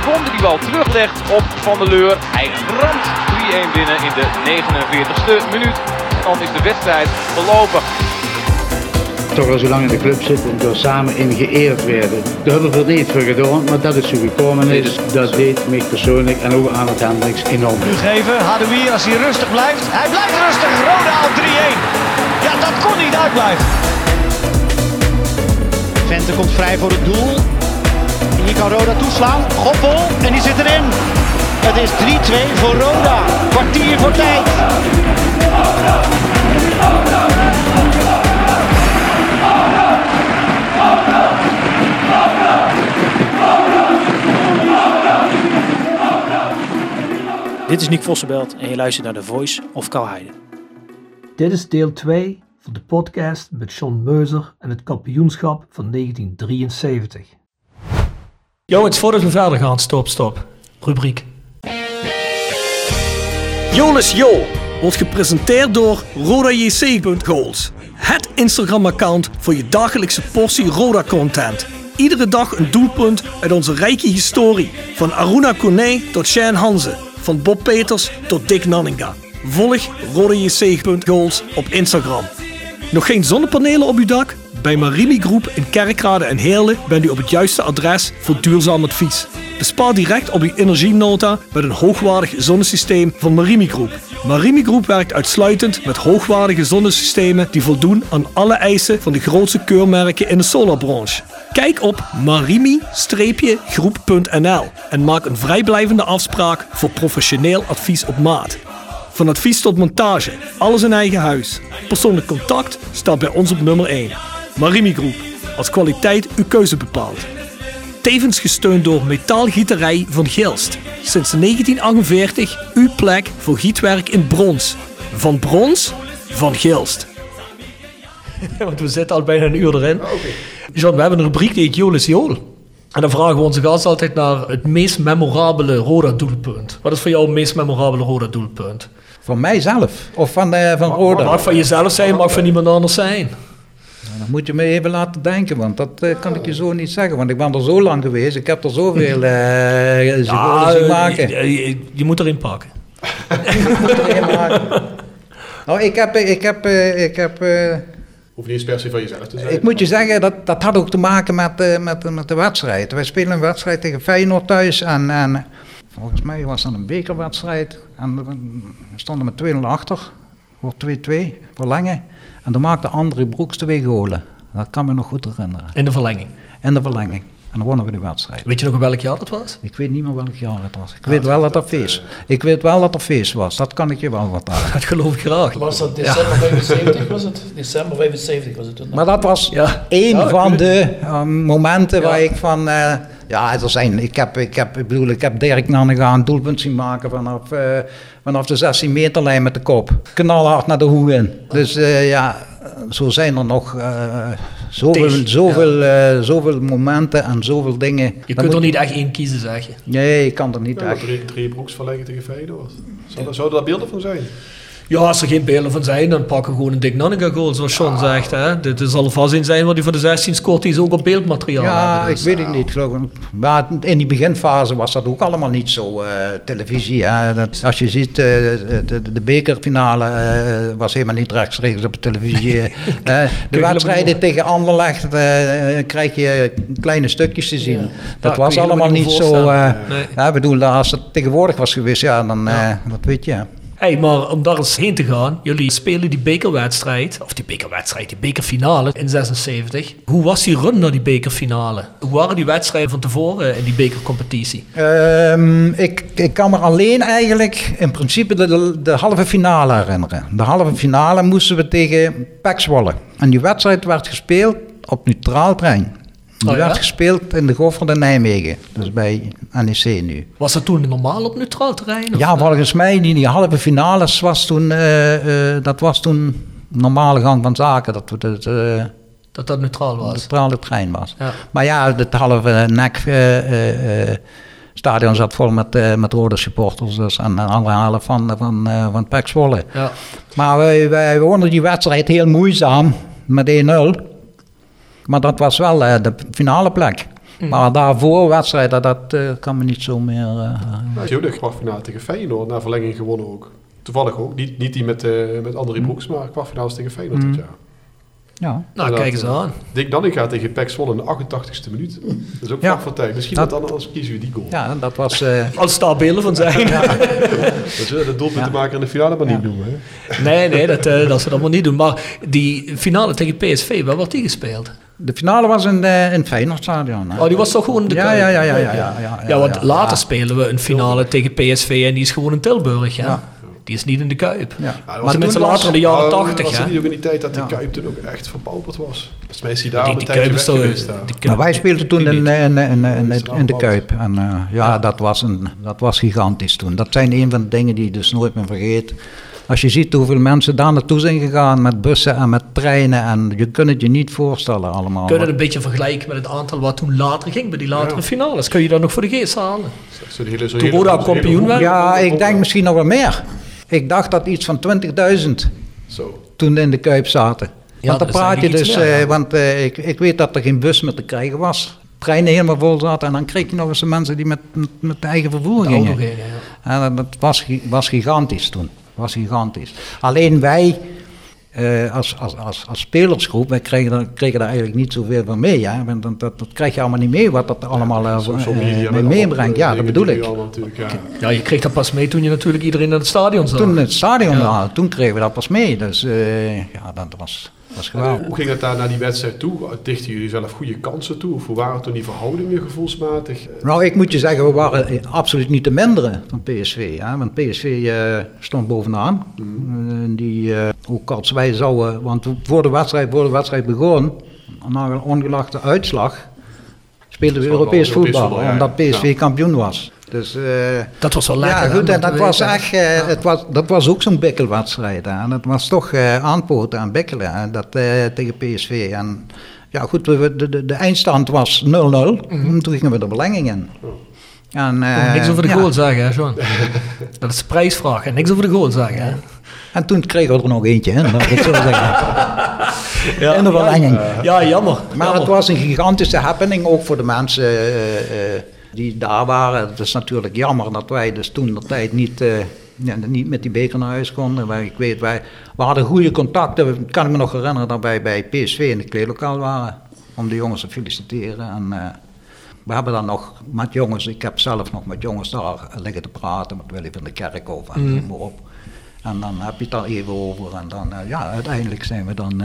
Sibon die die bal teruglegt op Van der Leur. Hij ramt 3-1 binnen in de 49ste minuut. En dan is de wedstrijd verlopen. toch al zo lang in de club zitten en door samen in geëerd werden. Daar hebben we niet voor gedaan, maar dat is zo gekomen is. Dat deed mij persoonlijk en ook aan het Hendricks enorm. Nu geven, Hadoui als hij rustig blijft. Hij blijft rustig, Roda op 3-1. Ja, dat kon niet uitblijven. Vente komt vrij voor het doel. Hier kan Roda toeslaan. Goppel, en die zit erin. Het is 3-2 voor Roda. Kwartier voor tijd. Dit is Nick Vossenbelt en je luistert naar The Voice of Kalheide. Dit is deel 2 van de podcast met John Meuser en het kampioenschap van 1973. Jongens, voordat we verder gaan, stop, stop. Rubriek. Jolis Jo wordt gepresenteerd door RodaJC.goals. Het Instagram-account voor je dagelijkse portie Roda-content. Iedere dag een doelpunt uit onze rijke historie. Van Aruna Kone tot Shane Hanze. Van Bob Peters tot Dick Nanninga. Volg RodaJC.goals op Instagram. Nog geen zonnepanelen op uw dak? Bij Marimi Groep in Kerkrade en Heerlen bent u op het juiste adres voor duurzaam advies. Bespaar direct op uw energienota met een hoogwaardig zonnesysteem van Marimi Groep. Marimi Groep werkt uitsluitend met hoogwaardige zonnesystemen die voldoen aan alle eisen van de grootste keurmerken in de solarbranche. Kijk op marimi-groep.nl en maak een vrijblijvende afspraak voor professioneel advies op maat. Van advies tot montage, alles in eigen huis. Persoonlijk contact staat bij ons op nummer 1. Marimi Groep, als kwaliteit uw keuze bepaalt. Tevens gesteund door Metaalgieterij van Gilst. Sinds 1948 uw plek voor gietwerk in brons. Van brons, van Gilst. Want we zitten al bijna een uur erin. John, we hebben een rubriek die heet Jool is Jool. En dan vragen we onze gast altijd naar het meest memorabele Roda doelpunt. Wat is voor jou het meest memorabele Roda doelpunt? Van mijzelf of van, eh, van Roda? Mag van jezelf zijn, mag van iemand anders zijn. Dan moet je me even laten denken, want dat eh, kan ik je zo niet zeggen. Want ik ben er zo lang geweest, ik heb er zoveel eh ja, zien maken. je, je- je moet erin pakken. nou, ik heb, ik heb, eh, ik heb eh, Hoeft niet eens per se van jezelf te zijn. ik moet je zeggen, dat, dat had ook te maken met, eh, met, met de wedstrijd. Wij spelen een wedstrijd tegen Feyenoord thuis en, en volgens mij was dat een bekerwedstrijd. En we stonden met 2-0 achter, voor 2-2, verlengen. En dan maakte André Broeks twee golen. Dat kan me nog goed herinneren. In de verlenging. En de verlenging. En dan wonnen we de wedstrijd. Weet je nog in welk jaar dat was? Ik weet niet meer welk jaar het was. Ik weet wel dat er feest. Ik weet wel dat er feest was. Dat kan ik je wel vertellen. Dat geloof ik graag. Was dat december 75 was het? December 75 was het toen. Maar dat was Ja. één Ja, van de eh, momenten Ja. waar ik van... eh, ja, er zijn, ik, heb, ik, heb, ik bedoel, ik heb Dirk Nannega een doelpunt zien maken vanaf, eh, vanaf de 16 meterlijn met de kop. Knalhard naar de hoek in. Dus eh, ja, zo zijn er nog eh, zoveel, zoveel, eh, zoveel momenten en zoveel dingen. Je Dan kunt er niet echt één kiezen, zeg je. Nee, ik kan er niet Ja, echt. drie, drie broeks verleggen tegen Feyenoord. Zou, er- zouden daar beelden van zijn? Ja, als er geen beelden van zijn, dan pakken we gewoon een Dick Nannega goal, zoals Sean zegt. Hè? Dit zal er vast in zijn wat hij voor de 16 scoort, die is ook op beeldmateriaal Ja, hebben, ik dus. weet het niet. Geloof ik. Maar in die beginfase was dat ook allemaal niet zo. eh, televisie, hè. Dat, als je ziet, eh, de, bekerfinale eh, was helemaal niet rechtstreeks op de televisie. eh. Eh, de wedstrijden tegen Anderlecht eh, krijg je kleine stukjes te zien. Dat was allemaal niet niet zo. eh voorstellen. Nee. ja, ik bedoel, als het tegenwoordig was geweest, ja, dan eh, dat weet je. Hey, maar om daar eens heen te gaan, jullie spelen die bekerwedstrijd, of die bekerwedstrijd, die bekerfinale in 76. Hoe was die run naar die bekerfinale? Hoe waren die wedstrijden van tevoren in die bekercompetitie? Ehm, ik, ik kan me alleen eigenlijk in principe de, de, halve finale herinneren. De halve finale moesten we tegen Zwolle. En die wedstrijd werd gespeeld op neutraal terrein. Die Oh ja? werd gespeeld in de Gofferde Nijmegen, dus bij NEC nu. Was dat toen normaal op neutraal terrein? Ja, volgens mij, die, die halve finales was toen, eh, dat was toen normale gang van zaken. Dat we het eh Dat dat neutraal was? neutrale trein was. Ja. Maar ja, het halve nek stadion zat vol met, met rode supporters. Dus, en de andere helft van, van, eh van Zwolle. Ja. Maar wij, wij wonnen die wedstrijd heel moeizaam met 1-0. Maar dat was wel eh, de finale plek. Mm. Maar daarvoor wedstrijd, dat, dat eh, kan me niet zo meer... eh, ook de kwartfinale tegen Feyenoord na verlenging gewonnen ook. Toevallig ook. Niet, niet die met, eh met André Broeks, maar kwartfinale tegen Feyenoord dit jaar. ja. Nou, kijk eens aan. Dick Nanninga tegen Pek Zwolle in de 88ste minuut. Dat is ook Ja. vlak voor tijd. Misschien Dat- dat, dan anders kiezen we die goal. ja, dat was... eh, Als daar beelden van zijn. Dat zullen de doelpunten maken in de finale maar niet noemen. Hè? Nee, nee, dat, eh, dat ze dat allemaal niet doen. Maar die finale tegen PSV, waar wordt die gespeeld? De finale was in, eh, in het Feyenoordstadion. hè. Oh, die was toch gewoon in de ja, Kuip? ja, ja, ja, ja, ja, ja, Ja, want ja, later ja. spelen we een finale tegen PSV en die is gewoon in Tilburg, ja. Ja. Die is niet in de Kuip. Ja. Ja, dat Maar was tenminste later in de jaren was- 80, was hè? het niet ook in die tijd dat die Ja. Kuip toen ook echt verpauperd was. Volgens mij is hij daar Die, die een Kuip is toch... geweest. daar. die Kuip- Nou, wij speelden toen in, die- in, in, in, de Kuip. En eh, ja, dat was, een, dat was gigantisch toen. Dat zijn een van de dingen die je dus nooit meer vergeet. Als je ziet hoeveel mensen daar naartoe zijn gegaan met bussen en met treinen. En je kunt het je niet voorstellen allemaal. Kun je dat een beetje vergelijken met het aantal wat toen later ging bij die latere Ja. finales? Kun je dat nog voor de geest halen? Toen hele- Roda kampioen werd? Ja, ik denk misschien nog wel meer. Ik dacht dat iets van 20.000 Zo. toen in de Kuip zaten. Ja, want dan praat je dus, meer, eh, want eh, ik, ik weet dat er geen bus meer te krijgen was. Treinen helemaal vol zaten en dan kreeg je nog eens de mensen die met, met, met eigen vervoer gingen. ja. En dat was, was gigantisch toen. Was gigantisch. Alleen wij, eh, als, als, als, als spelersgroep, wij kregen, daar- kregen daar eigenlijk niet zoveel van mee. Hè? Want dat, dat, dat krijg je allemaal niet mee, wat dat allemaal eh, eh, mee meebrengt. Ja, dat bedoel ik. ja. Ja, je kreeg dat pas mee toen je natuurlijk iedereen in het stadion zag. Toen het stadion, Ja. ja, toen kregen we dat pas mee. Dus eh, ja, dat was, geweldig. hoe ging het daar naar die wedstrijd toe? Dichten jullie zelf goede kansen toe? Of hoe waren toen die verhoudingen gevoelsmatig? Nou, ik moet je zeggen, we waren absoluut niet de mindere van PSV. Hè? Want PSV eh, stond bovenaan. Eh, die, eh hoe kans wij zouden, want voor de wedstrijd, voor de wedstrijd begon, na een ongelachte uitslag, speelden we Europees voetbal, omdat PSV Ja. kampioen was. Dus, eh, Dat was wel lekker. ja, goed, en dat was echt, eh, het was, dat was ook zo'n bikkelwedstrijd. Hè. En dat was toch aanpoten en bikkelen hè, dat, tegen PSV. En ja, goed, we- de, de, de eindstand was 0-0. En Toen gingen we de verlenging in. En, eh, niks over de ja. goal zeggen, hè, John? dat is de prijsvraag. En niks over de goal zeggen, hè? En toen kregen we er nog eentje in, laat ik het zo zeggen. Ja, in de verlenging. Ja, jammer. Maar jammer. het was een gigantische happening, ook voor de mensen die daar waren. Het is natuurlijk jammer dat wij dus toen de tijd niet, eh, niet met die beker naar huis konden. Wij, ik weet, wij, we hadden goede contacten. Kan ik me nog herinneren dat wij bij PSV in het kleedlokaal waren. Om de jongens te feliciteren. En, eh, we hebben dan nog met jongens, ik heb zelf nog met jongens daar liggen te praten. Met Willy van de Kerkhof en noem maar op. En dan heb je het daar even over. En dan, eh, ja, uiteindelijk zijn we dan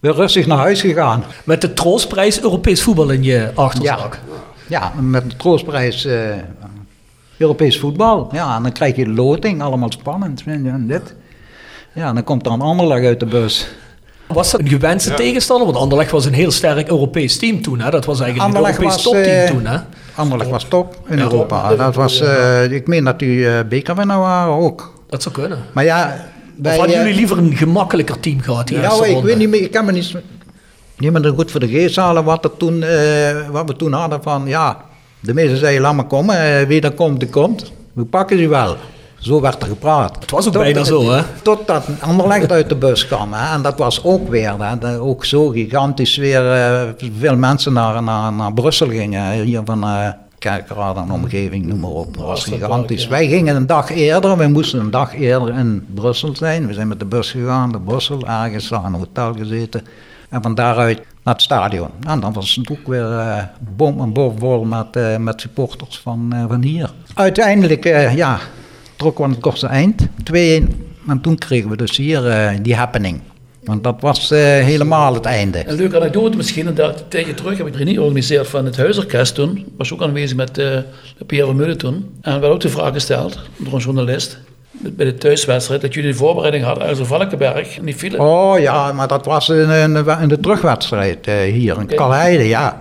weer rustig naar huis gegaan. Met de troostprijs Europees voetbal in je achterzak. Ja, met de troostprijs eh, Europees voetbal. Ja, en dan krijg je de loting, allemaal spannend. vind je, En dit. Ja, en dan komt er een Anderleg uit de bus. Was dat een gewenste Ja. tegenstander? Want Anderlecht was een heel sterk Europees team toen. Hè? Dat was eigenlijk Anderlecht een Europees was, topteam eh, toen. Hè? Anderleg was top in Ja. Europa. Dat was, eh, ik meen dat die eh bekerwinnaar waren ook. Dat zou kunnen. Maar ja, Of hadden jullie liever een gemakkelijker team gehad? Die Nou, eerste ik weet niet meer, ik kan me niet, niet meer goed voor de geest halen wat, er toen, eh, wat we toen hadden van, ja, de meesten zeiden, laat maar komen, eh, wie er komt, die komt. We pakken ze wel. Zo werd er gepraat. Het was ook bijna zo, hè? Totdat Anderlecht uit de bus kwam. Hè? En dat was ook weer, hè? ook zo gigantisch weer, eh, veel mensen naar, naar, naar Brussel gingen. Hier van Kerkrade en omgeving, noem maar op. Dat was gigantisch. Wij gingen een dag eerder, we moesten een dag eerder in Brussel zijn. We zijn met de bus gegaan naar Brussel, ergens daar in een hotel gezeten. En van daaruit naar het stadion. En dan was het ook weer eh bom en bovenvol met, eh, met supporters van, eh, van hier. Uiteindelijk, ja, trokken we aan het kortste eind, 2-1. En toen kregen we dus hier die happening. Want dat was helemaal het einde. Een leuke anekdote misschien, en een tijdje terug heb ik reunie georganiseerd van het Huisorkest toen. Was ook aanwezig met Pierre Vermeulen toen. En er werd ook de vraag gesteld door een journalist bij de thuiswedstrijd dat jullie de voorbereiding hadden uit de Valkenberg en die vielen. Oh ja, maar dat was in, in, in de terugwedstrijd eh, hier in Oké. Kalheide, ja.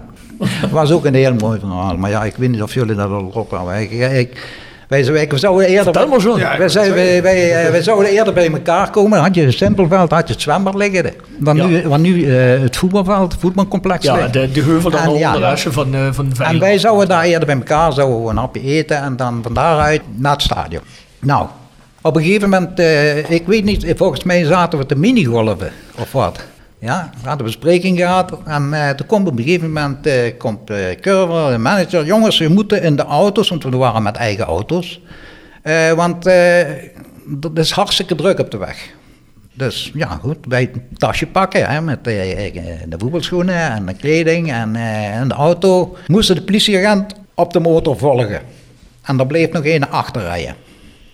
Dat was ook een heel mooi verhaal. Maar ja, ik weet niet of jullie dat al op hebben. Ik, ik, wij, wij, wij zouden eerder, Vertel maar, John. Ja, wij, zijn, wij, wij, eh, wij zouden eerder bij elkaar komen. Dan had je het simpelveld, had je het zwembad liggen. Dan Ja. nu, want nu eh, het voetbalveld, het voetbalcomplex Ja, ligt. de, de heuvel dan En ja. onder van, eh van En wij zouden daar eerder bij elkaar zouden we een hapje eten en dan van daaruit naar het stadion. Nou, op een gegeven moment, eh, ik weet niet, volgens mij zaten we te minigolven of wat. Ja, we hadden een bespreking gehad en eh, toen komt op een gegeven moment eh, komt Curver, de manager, jongens, we moeten in de auto's, want we waren met eigen auto's, want dat is hartstikke druk op de weg. Dus ja, goed, wij een tasje pakken hè, met de voetbalschoenen en de kleding en, de auto. Moesten de politieagent op de motor volgen. En daar bleef nog een achter rijden.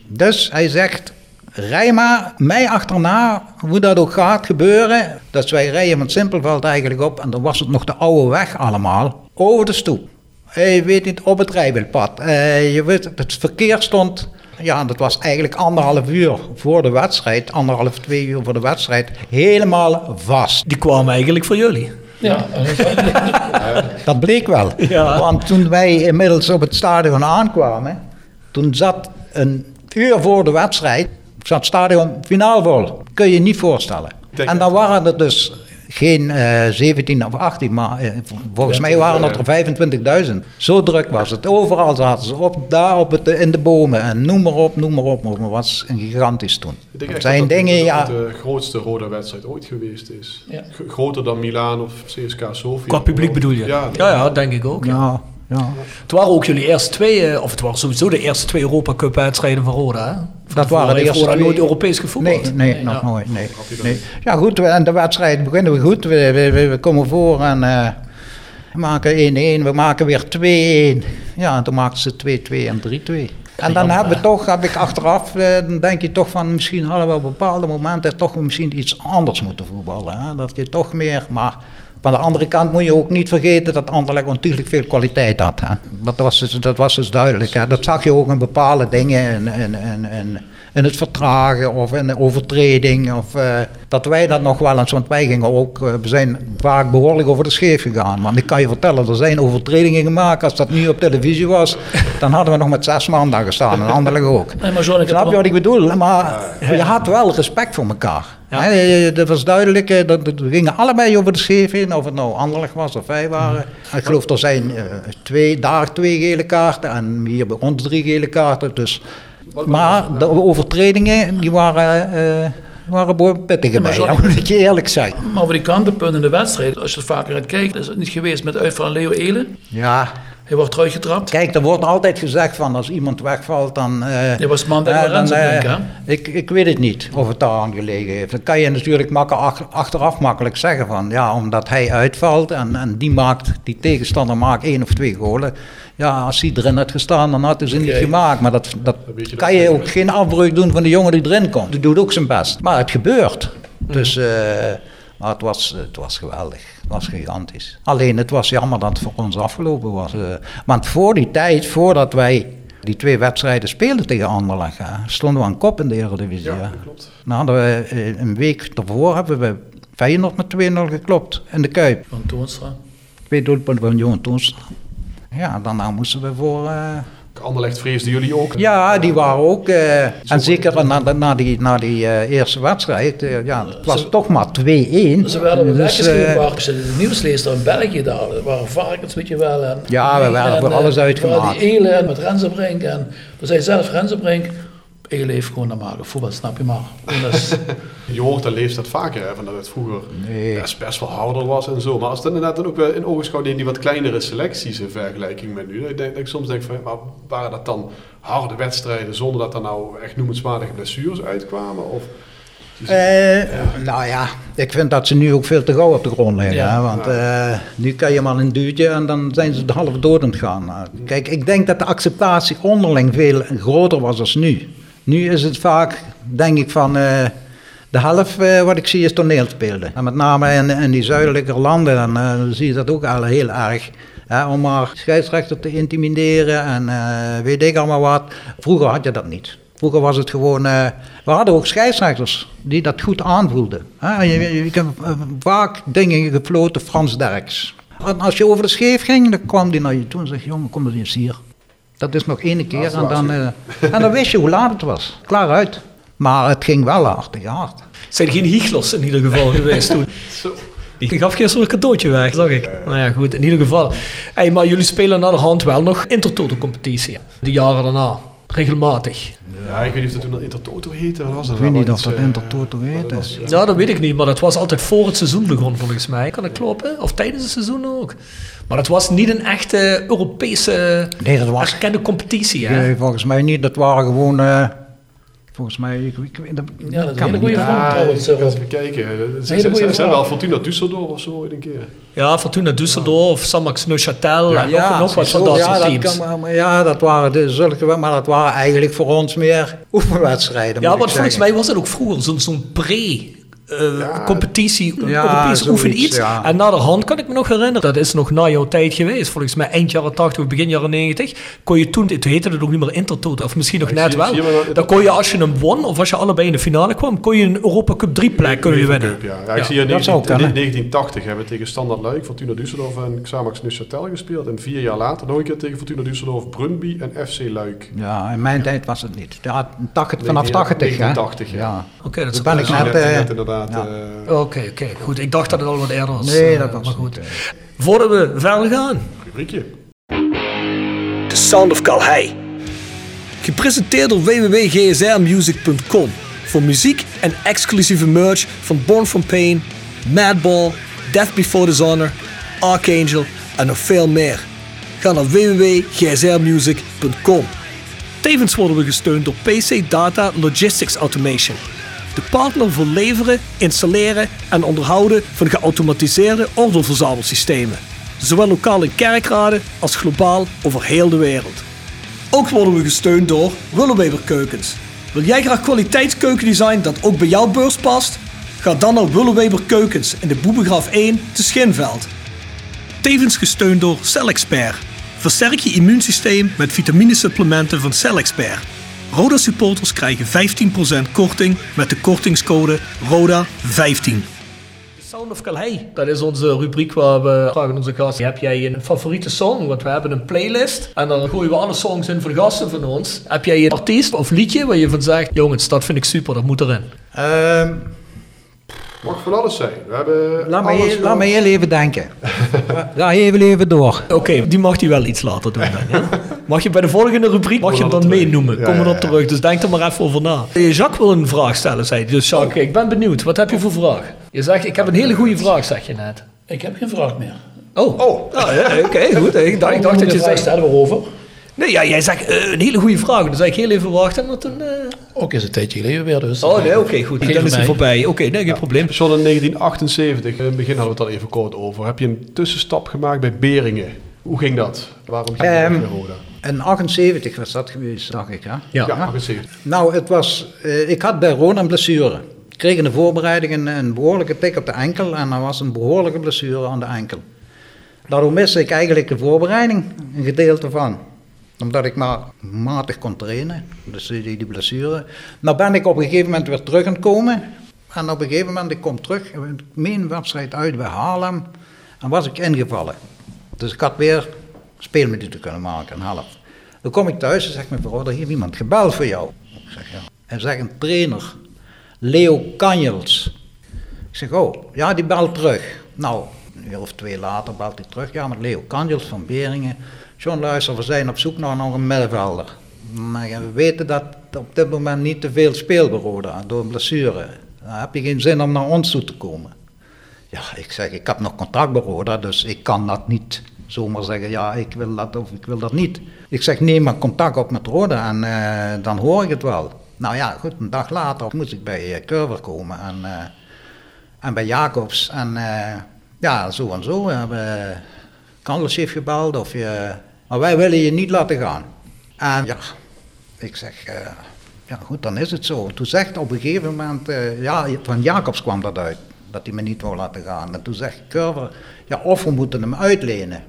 Dus hij zegt, rij maar mij achterna, hoe dat ook gaat gebeuren. Dus wij rijden van Simpelveld eigenlijk op en dan was het nog de oude weg allemaal, over de stoep. Je weet niet, op het rijwielpad. Eh, je weet, het verkeer stond, ja, dat was eigenlijk anderhalf uur voor de wedstrijd, anderhalf, twee uur voor de wedstrijd, helemaal vast. Die kwamen eigenlijk voor jullie. Ja, Dat bleek wel. Ja. Want toen wij inmiddels op het stadion aankwamen, toen zat een uur voor de wedstrijd, zat het stadion finaal vol. Kun je je niet voorstellen. En dan waren er dus geen eh 17 of 18, maar eh, volgens mij waren het er 25.000. Zo druk was het. Overal zaten ze op, daar op het, in de bomen en noem maar op, noem maar op. Maar het was een gigantisch toen. Ik denk zijn dat, dat- dingen, dat ja. het de grootste rode wedstrijd ooit geweest is. Ja. Groter dan Milaan of CSKA Sofia. Qua publiek bedoel je? Ja, ja, ja, denk ik ook. Ja, ja. Het waren ook jullie eerste twee, eh, of het waren sowieso de eerste twee Europa Cup wedstrijden van Roda. Hè? Dat waren de eerste Roda twee- nooit Europees gevoetbald. Nee, nee, nog Ja. nooit. Nee. nee. Ja, goed, we- en de wedstrijd beginnen we goed. We, we, we, we komen voor en eh, we maken 1-1, we maken weer 2-1. Ja, en toen maakten ze 2-2 en 3-2. En dan hebben we toch, heb ik achteraf, eh, dan denk je toch van misschien hadden we op bepaalde momenten toch misschien iets anders moeten voetballen. Hè? Dat je toch meer, maar van de andere kant moet je ook niet vergeten dat Anderlecht ontiegelijk veel kwaliteit had. Hè? Dat, was dus, dat was dus duidelijk. Hè? Dat zag je ook in bepaalde dingen, in, in, in, in, in het vertragen of in de overtreding. Of, eh, dat wij dat nog wel eens, want wij gingen ook, eh, we zijn vaak behoorlijk over de scheef gegaan. Want ik kan je vertellen, er zijn overtredingen gemaakt. Als dat nu op televisie was, dan hadden we nog met zes man daar gestaan en Anderlecht ook. Nee, maar John, Snap je wat ik bedoel? Maar je had wel respect voor elkaar. Ja. Dat was duidelijk, eh, dat, dat- we gingen allebei over de scheef in, of het nou Anderlecht was of wij waren. Ik geloof er zijn eh, twee, daar twee gele kaarten en hier bij ons drie gele kaarten. Dus. Maar de overtredingen, die waren, eh waren pittige bij, dat moet je eerlijk zeggen. Maar voor die kantenpunten in de wedstrijd, als je het vaker gaat kijken, is het niet geweest met uitval van Leo Elen. Ja, Hij wordt teruggetrapt. kijk, er wordt altijd gezegd van als iemand wegvalt, dan... eh, Hij was man Ja, Lorenzo dan, eh, Brink, hè? ik, ik weet het niet of het daar aan gelegen heeft. Dan kan je natuurlijk makkelijk, ach- achteraf makkelijk zeggen van ja, omdat hij uitvalt en, en die maakt, die tegenstander maakt één of twee golen. Ja, als hij erin had gestaan, dan had hij ze niet Oké. gemaakt. Maar dat, dat je kan dat je ook geen afbreuk doen van de jongen die erin komt. Die doet ook zijn best. Maar het gebeurt. Dus, eh, maar het was, het was geweldig. Het was gigantisch. Alleen het was jammer dat het voor ons afgelopen was. eh. want voor die tijd, voordat wij die twee wedstrijden speelden tegen Anderlecht, hè, stonden we aan kop in de Eredivisie. Ja, dat klopt. Nou, hadden we, eh, een week daarvoor hebben we Feyenoord met 2-0 geklopt in de Kuip. Van Toonstra. Twee doelpunten van Johan Toonstra. Ja, daarna moesten we voor... eh, Anderlecht vreesden jullie ook. ja, die waren ook. eh, en zeker na, na die, na die eh, eerste wedstrijd. eh, ja, het was Ze- toch maar 2-1. Ze werden Dus, eh, je de nieuwslezer in België daar, er waren varkens, weet je wel. En, Ja, we werden en, voor alles waren uitgemaakt. Die Elen met Rensenbrink en we zijn zelf Rensenbrink. eigen leven gewoon maken. Voetbal snap je maar. Dat Je hoort de leeftijd vaker, hè, van dat het vroeger Nee. best, best wel harder was en zo. Maar als het inderdaad dan ook wel in ogenschouw neemt die wat kleinere selecties in vergelijking met nu. Ik denk, dat ik soms denk van, maar waren dat dan harde wedstrijden zonder dat er nou echt noemenswaardige blessures uitkwamen? Of, Eh, Nou ja, ik vind dat ze nu ook veel te gauw op de grond liggen. Ja. hè, want eh, nu kan je maar een duwtje en dan zijn ze de half dood aan het gaan. Nou, Kijk, ik denk dat de acceptatie onderling veel groter was dan nu. Nu is het vaak, denk ik, van eh, de helft eh, wat ik zie is toneelspelen. En met name in, in die zuidelijke landen, dan eh, zie je dat ook al heel erg. Hè, om maar scheidsrechter te intimideren en eh, weet ik allemaal wat. Vroeger had je dat niet. Vroeger was het gewoon, we hadden ook scheidsrechters die dat goed aanvoelden. Hè? Je, je, eh, vaak dingen gefloten, Frans Derks. En als je over de scheef ging, dan kwam die naar je toe en zei, jongen, kom eens hier. Dat is nog één keer en dan, en dan wist je hoe laat het was. Klaar uit. Maar het ging wel hard, hard. Zijn geen hiechlers in ieder geval geweest toen. Die gaf gisteren een cadeautje weg, zag ik. Nou ja, goed, in ieder geval. Hey, maar jullie spelen naar de hand wel nog intertoto-competitie. De jaren daarna. Regelmatig. ja, ik weet niet of dat toen Intertoto heette. Was Ik weet niet of dat eh, Intertoto heet. dat was- Dus. Ja, dat weet ik niet, maar dat was altijd voor het seizoen begon volgens mij. Kan dat kloppen? Of tijdens het seizoen ook? Maar het was niet een echte Europese Nee, dat was erkende competitie, hè? Nee, volgens mij niet. Dat waren gewoon, eh, volgens mij, ik, ik, ik- dat, Ja, dat is kan een goede vraag. Ja, trouwens, ik eens bekijken. Zijn- zijn wel Fortuna Düsseldorf of zo ooit een keer. Ja, Fortuna Düsseldorf, Samax Neuchâtel en nog, nog wat van zo, dat ja, soort dat teams. kan, maar ja, dat waren de, zulke, maar dat waren eigenlijk voor ons meer oefenwedstrijden. Ja, want volgens mij was het ook vroeger zo'n zo'n pre... eh, Ja, competitie, ja, Europees zoiets, oefen iets. ja. En na de hand kan ik me nog herinneren, dat is nog na jouw tijd geweest. Volgens mij eind jaren 80 of begin jaren 90. Kon je toen, toen heette het ook niet meer Intertoto, of misschien nog Ik net zie- wel. zie je maar- Dan kon je als je hem won, of als je allebei in de finale kwam, kon je een Europa Cup 3 plek kunnen winnen. Cup, ja. ja, ik Ja, zie hier in dat zou 19, kunnen. 1980 hebben we tegen Standard Luik, Fortuna Düsseldorf en Xamax Neuchâtel gespeeld. En vier jaar later nog een keer tegen Fortuna Düsseldorf, Brunby en FC Luik. Ja, in mijn tijd was het niet. Ja, 80, vanaf 19- 80, hè? 1980, ja. Oké, dat ben ik net... eh, ja. Oké, oké, goed. Ik dacht dat het al wat eerder was. Nee, eh, dat was maar goed. niet. Voordat we verder gaan, rubriekje. The Sound of Calhei. Gepresenteerd door www.gsrmusic.com voor muziek en exclusieve merch van Born From Pain, Madball, Death Before Dishonor, Archangel en nog veel meer. Ga naar www.gsrmusic.com. Tevens worden we gesteund door PC Data Logistics Automation. De partner voor leveren, installeren en onderhouden van geautomatiseerde ordeelverzamelsystemen. Zowel lokaal in kerkraden als globaal over heel de wereld. Ook worden we gesteund door Willeweber Keukens. Wil jij graag kwaliteitskeukendesign dat ook bij jouw beurs past? Ga dan naar Willeweber Keukens in de Boebegraaf 1 te Schinveld. Tevens gesteund door CellExpert. Versterk je immuunsysteem met vitaminesupplementen van CellExpert. Roda supporters krijgen 15% korting met de kortingscode RODA15. Sound of Calais. Dat is onze rubriek waar we vragen onze gasten. Heb jij een favoriete song? Want we hebben een playlist. En dan gooien we alle songs in voor gasten van ons. Heb jij een artiest of liedje waar je van zegt... Jongens, dat vind ik super, dat moet erin. Ehm, Mag van alles zijn. We hebben laat, me, alles heel- laat van- me heel even denken. Ga even even door. Oké, die mag hij wel iets later doen dan. Ja? Mag je bij de volgende rubriek mag je hem dan meenoemen. Ja, Kom ja, erop terug, dus denk er maar even over na. Eh, Jacques wil een vraag stellen, zei hij. Dus Jacques, ik ben benieuwd. Wat heb je voor vraag? Je zegt, ik heb een hele goede vraag, zeg je net. ik heb geen vraag meer. Oh, oh. Ah, ja, oké, goed. Ik dacht, ik dacht dat je zei... stellen waarover. Nee, ja, jij zegt eh, een hele goede vraag. Dan zeg ik heel even wachten. En dan, eh, Ook is een tijdje geleden weer dus. Oh nee, oké, goed. Dan is hij mij. voorbij. Oké, nee, geen probleem. John in 1978, in het begin hadden we het al even kort over. Heb je een tussenstap gemaakt bij Beringen? Hoe ging dat? Waarom ging je weg naar Roda? In 78 was dat geweest, dacht ik. Hè? Ja. Ja, 78. Nou, het was, eh, ik had bij Roda een blessure. Ik kreeg in de voorbereiding een, een behoorlijke tik op de enkel en er was een behoorlijke blessure aan de enkel. Daardoor miste ik eigenlijk de voorbereiding, een gedeelte van. Omdat ik maar matig kon trainen, dus die, die blessure. Nou ben ik op een gegeven moment weer terug. En op een gegeven moment, ik kom terug, ik meen wedstrijd uit bij Haarlem. En was ik ingevallen. Dus ik had weer speelminuten kunnen maken, een half. Dan kom ik thuis en zeg mijn vrouw, er heeft iemand gebeld voor jou. Ik zeg. En zeg een trainer, Leo Kanjels. Ik zeg, oh, ja, die belt terug. Nou, een uur of twee later belt hij terug. Ja, met Leo Kanjels van Beringen. John, luister, we zijn op zoek naar nog een middenvelder. Maar we weten dat op dit moment niet te veel Roda door een blessure. Dan heb je geen zin om naar ons toe te komen. Ja, ik zeg, ik heb nog contact bij Roda, dus ik kan dat niet zomaar zeggen, ja, ik wil dat of ik wil dat niet. Ik zeg, neem maar contact op met Roda en eh, dan hoor ik het wel. Nou ja, goed, een dag later moest ik bij uh, Curver komen en, uh, en bij Jacobs. En ja, zo en zo. We hebben Kandels heeft gebeld of je... Maar wij willen je niet laten gaan. En ja, ik zeg, ja goed, dan is het zo. Toen zegt op een gegeven moment, ja, van Jacobs kwam dat uit dat hij me niet wou laten gaan. En toen zegt Curver, ja, of we moeten hem uitlenen.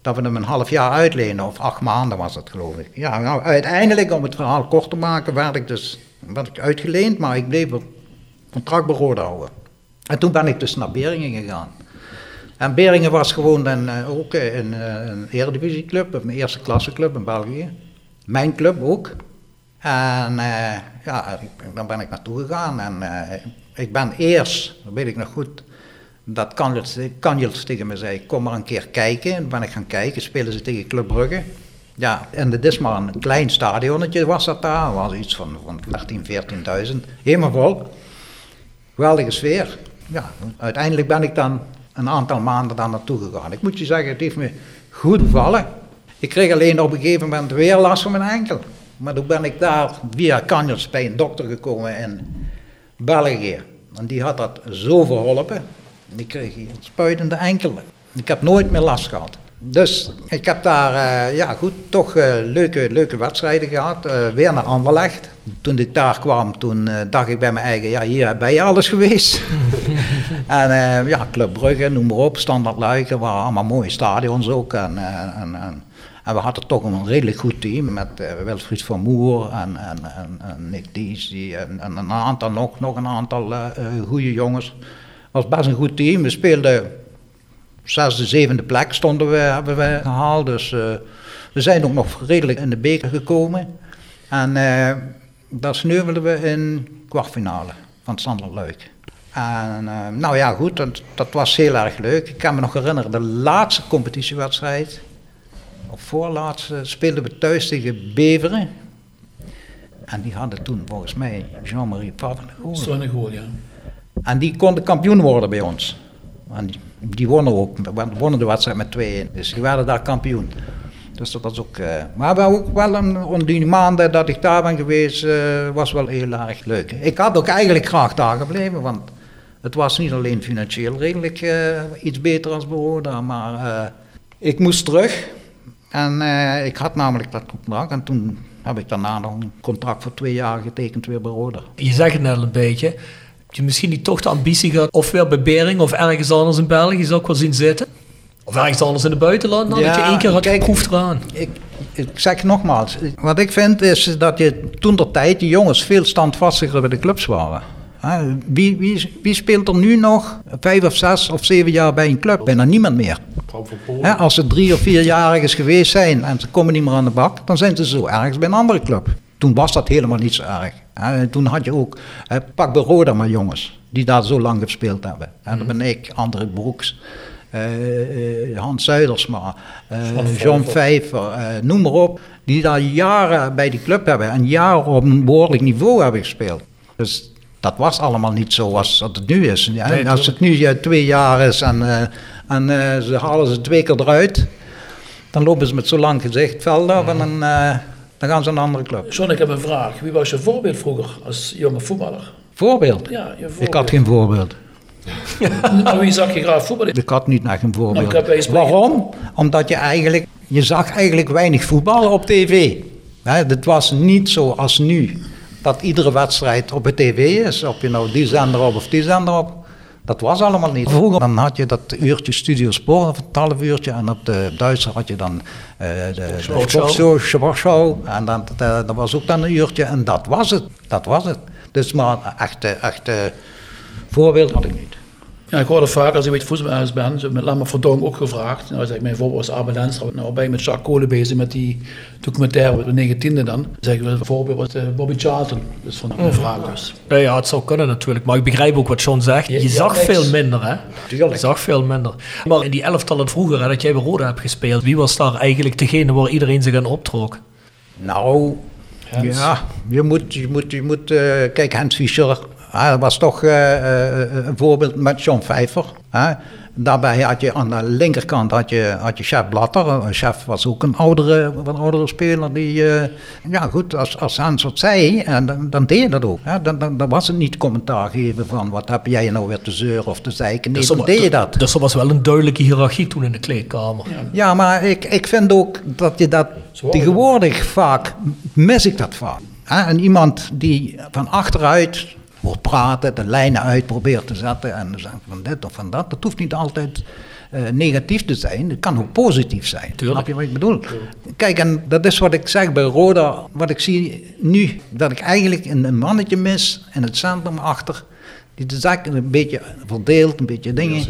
Dat we hem een half jaar uitlenen, of acht maanden was het geloof ik. Ja, nou, uiteindelijk, om het verhaal kort te maken, werd ik dus werd ik uitgeleend, maar ik bleef het contract houden. En toen ben ik dus naar Beringen gegaan. En Beringen was gewoon een, uh, ook een, een eredivisieclub, een eerste klasse club in België. Mijn club ook. En uh, ja, dan ben ik naartoe gegaan en ik ben eerst, dat weet ik nog goed, dat Kanjels tegen me zei, kom maar een keer kijken. En ben ik gaan kijken, spelen ze tegen Club Brugge. Ja, en het is maar een klein stadionnetje was dat daar, was iets van, van 13.000, 14.000, helemaal vol. Geweldige sfeer. Ja, uiteindelijk ben ik dan een aantal maanden daar naartoe gegaan. Ik moet je zeggen, het heeft me goed bevallen. Ik kreeg alleen op een gegeven moment weer last van mijn enkel. Maar toen ben ik daar via Kanjels bij een dokter gekomen in België. En die had dat zo verholpen. Die kreeg een spuitende enkel. Ik heb nooit meer last gehad. Dus ik heb daar, uh, ja goed, toch uh, leuke, leuke wedstrijden gehad. Uh, weer naar Anderlecht. Toen ik daar kwam, toen dacht ik bij mijn eigen, ja hier ben je alles geweest. en ja, Club Brugge, noem maar op, Standard Luiken, waren allemaal mooie stadions ook. En, en, en en we hadden toch een redelijk goed team met uh, Wilfried van Moer en, en, en, Nick Dies en, en, een aantal nog, nog een aantal goede jongens. Het was best een goed team. We speelden zesde, zevende plek stonden we, hebben gehaald. Dus we zijn ook nog redelijk in de beker gekomen. En daar sneuvelden we in kwartfinale van Sander Luik. En nou ja, goed, dat, dat was heel erg leuk. Ik kan me nog herinneren, de laatste competitiewedstrijd op voorlaatste speelden we thuis tegen Beveren. En die hadden toen volgens mij Jean-Marie Pavengool. ja. En die konden kampioen worden bij ons. En die, die wonnen ook, wonnen de wedstrijd met 2-1. Dus die werden daar kampioen. Dus dat was ook. Uh, maar we ook wel een, die maanden dat ik daar ben geweest, uh, was wel heel erg leuk. Ik had ook eigenlijk graag daar gebleven, want het was niet alleen financieel redelijk uh, iets beter als behoorde, maar ik moest terug. En uh, ik had namelijk dat contract en toen heb ik daarna nog een contract voor twee jaar getekend weer bij Roda. Je zegt het net een beetje. Heb je misschien niet toch de ambitie gehad, of weer bij Bering of ergens anders in België, zou ik wel zien zitten? Of ergens anders in het buitenland, dan ja, dat je één keer had geproefd eraan. Ik, ik zeg nogmaals, wat ik vind is dat je toen de tijd, die jongens, veel standvastiger bij de clubs waren. Wie, wie, wie, speelt er nu nog vijf of zes of zeven jaar bij een club? Bijna niemand meer. als ze drie of vierjarig geweest zijn en ze komen niet meer aan de bak, dan zijn ze zo ergens bij een andere club. Toen was dat helemaal niet zo erg. toen had je ook, pak bij Roda maar jongens, die daar zo lang gespeeld hebben. En dan ben ik, André Broeks, uh, uh, Hans Zuidersma, uh, John Vijver, noem maar op. Die daar jaren bij die club hebben en jaren op een behoorlijk niveau hebben gespeeld. Dus dat was allemaal niet zo als het nu is. Ja, als het nu ja, twee jaar is en, uh, en uh, ze halen ze twee keer eruit, dan lopen ze met zo lang gezicht veld af en dan, uh, dan gaan ze naar een andere club. John, ik heb een vraag. Wie was je voorbeeld vroeger als jonge voetballer? Voorbeeld? Ja, je voorbeeld. Ik had geen voorbeeld. nou, wie zag je graag voetballen? Ik had niet echt een voorbeeld. Nou, Waarom? Omdat je eigenlijk, je zag eigenlijk weinig voetballen op tv. Het was niet zoals nu dat iedere wedstrijd op de tv is. Of je nou die zender op of die zender op. Dat was allemaal niet. Vroeger dan had je dat uurtje Studio Sport, of een half uurtje. En op de Duitser had je dan uh, de sportshow, sportshow. En dan, dat, dat, was ook dan een uurtje. En dat was het. Dat was het. Dus maar echt, echt voorbeeld had ik niet. Ja, ik hoorde vaak als ik weet voetbalhuis ben, met Lammer Verdonk ook gevraagd. Nou, zeg, mijn voorbeeld was Abel Lenstra. Nou ben met Jacques Kolen bezig met die documentaire, de 19e dan. Zeggen we, voorbeeld was uh, Bobby Charlton. Dus van mijn vraag dus. Ja, het zou kunnen natuurlijk. Maar ik begrijp ook wat John zegt. Je, zag veel minder, hè? Tuurlijk. Je zag veel minder. Maar in die elftallen vroeger, hè, dat jij bij Roda hebt gespeeld, wie was daar eigenlijk degene waar iedereen zich aan optrok? Nou, Ja, je moet, je moet, je moet eh, kijk, Hans Fischer hij was toch eh, eh, een voorbeeld met John Pfeiffer. Hè. Daarbij had je aan de linkerkant had je, had je Chef Blatter. Chef was ook een oudere, wat oudere speler. Die, eh, ja goed, als, als Hans wat zei, en dan, dan deed je dat ook. Hè. Dan, dan, dan was het niet commentaar geven van wat heb jij nou weer te zeuren of te zeiken. Nee, Dus dan deed je dat. Dus er was wel een duidelijke hiërarchie toen in de kleedkamer. Ja, maar ik, ik vind ook dat je dat tegenwoordig vaak, mis ik dat vaak. Hè? En iemand die van achteruit wordt praten, de lijnen uit probeert te zetten en zegt van dit of van dat. Dat hoeft niet altijd eh, negatief te zijn, het kan ook positief zijn. Snap je wat ik bedoel? Kijk, en dat is wat ik zeg bij Roda, wat ik zie nu, dat ik eigenlijk een, mannetje mis in het centrum achter, die de zaken een beetje verdeelt, een beetje dingen.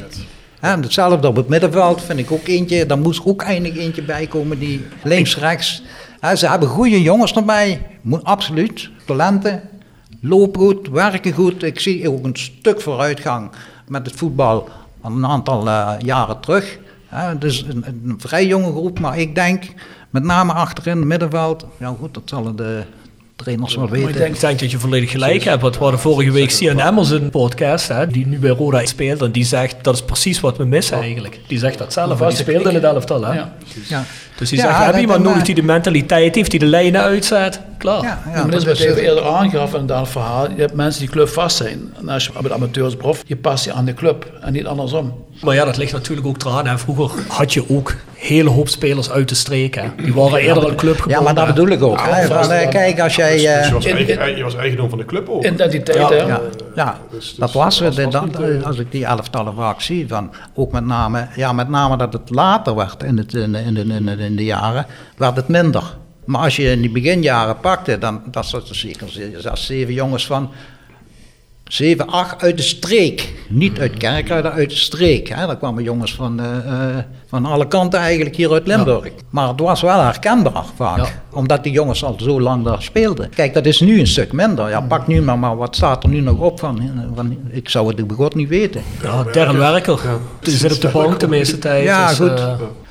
Ja, en hetzelfde op het middenveld vind ik ook eentje. Daar moest ook eindelijk eentje bij komen die links-rechts. Ja, ze hebben goede jongens erbij, absoluut. Talenten, lopen goed, werken goed. Ik zie ook een stuk vooruitgang met het voetbal van een aantal eh, jaren terug. Ja, het is een, een vrij jonge groep, maar ik denk met name achterin het middenveld. Ja goed, dat zullen de trainers wel Maar weten. ik denk, ik denk dat je volledig gelijk hebt. Want we hadden vorige week Sian Emmers in een podcast, hè, die nu bij Roda speelt. En die zegt, dat is precies wat we missen eigenlijk. Die zegt dat zelf. Die speelde in het elftal, hè. Ja. Ja. Dus die Ja, zegt, we hebben dat- iemand nodig die de mentaliteit heeft, die de lijnen uitzet. Klaar. Ja, dat is wat even eerder aangaf in dat verhaal. Je hebt mensen die club vast zijn. En als je met amateursprof, je past je aan de club en niet andersom. Maar ja, dat ligt natuurlijk ook eraan. Hè. Vroeger had je ook hele hoop spelers uit de streek. Hè. Die waren eerder een club Ja, gebonden. maar dat bedoel ik ook. Van, eh, kijk, als jij... Dus eh, je, was in- eigen, je was eigendom van de club ook. Identiteit, Ja, hè? Ja, ja dus- dat dus was dat het. was Dat, eh, als ik die elftallen vaak zie, van, ook met name, ja, met name dat het later werd in, het, in, de- in, de- in, de- in de jaren, werd het minder. Maar als je in die beginjaren pakte, dan was er zeker zes, zeven jongens van, zeven, acht uit de streek. Niet uit Kerkrade, uit de streek. Hè. Daar kwamen jongens van, eh, eh, van alle kanten eigenlijk hier uit Limburg. Maar het was wel herkenbaar vaak. Ja. Omdat die jongens al zo lang daar speelden. Kijk, dat is nu een stuk minder. Ja, pak nu maar, maar wat staat er nu nog op van? eh, van ik zou het begot niet weten. Ja, Darren Werker. Die zit op de bank de meeste tijd. Ja, dus, goed.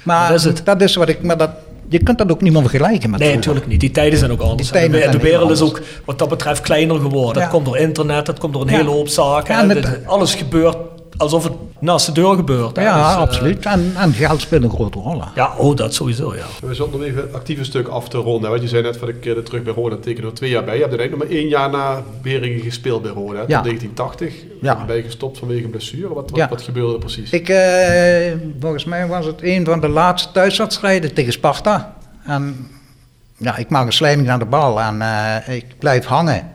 Maar dat is het. dat is wat ik... Maar dat, je kunt dat ook niet meer vergelijken met Nee, vroeger. natuurlijk niet. Die tijden zijn ook anders. De, de wereld is ook wat dat betreft kleiner geworden. Ja. Dat komt door internet, dat komt door een Ja. hele hoop zaken. Ja, En alles gebeurt alsof het naast de deur gebeurt. hè. Ja, Dus, eh, absoluut. En, en geld speelt een grote rol. hè. Ja, oh, dat sowieso, ja. We zullen nog even het actieve stuk af te ronden. Want je zei net van ik keerde terug bij Roda tekenen er twee jaar bij. Je hebt er eigenlijk nog maar één jaar na Beringen gespeeld bij Roda. hè, Ja. Tot 1980. Ja. Ben je gestopt vanwege een blessure? Wat, wat, Ja. wat gebeurde er precies? Ik, eh, volgens mij was het een van de laatste thuiswedstrijden tegen Sparta. En ja, ik maak een slijming naar de bal en eh, ik blijf hangen.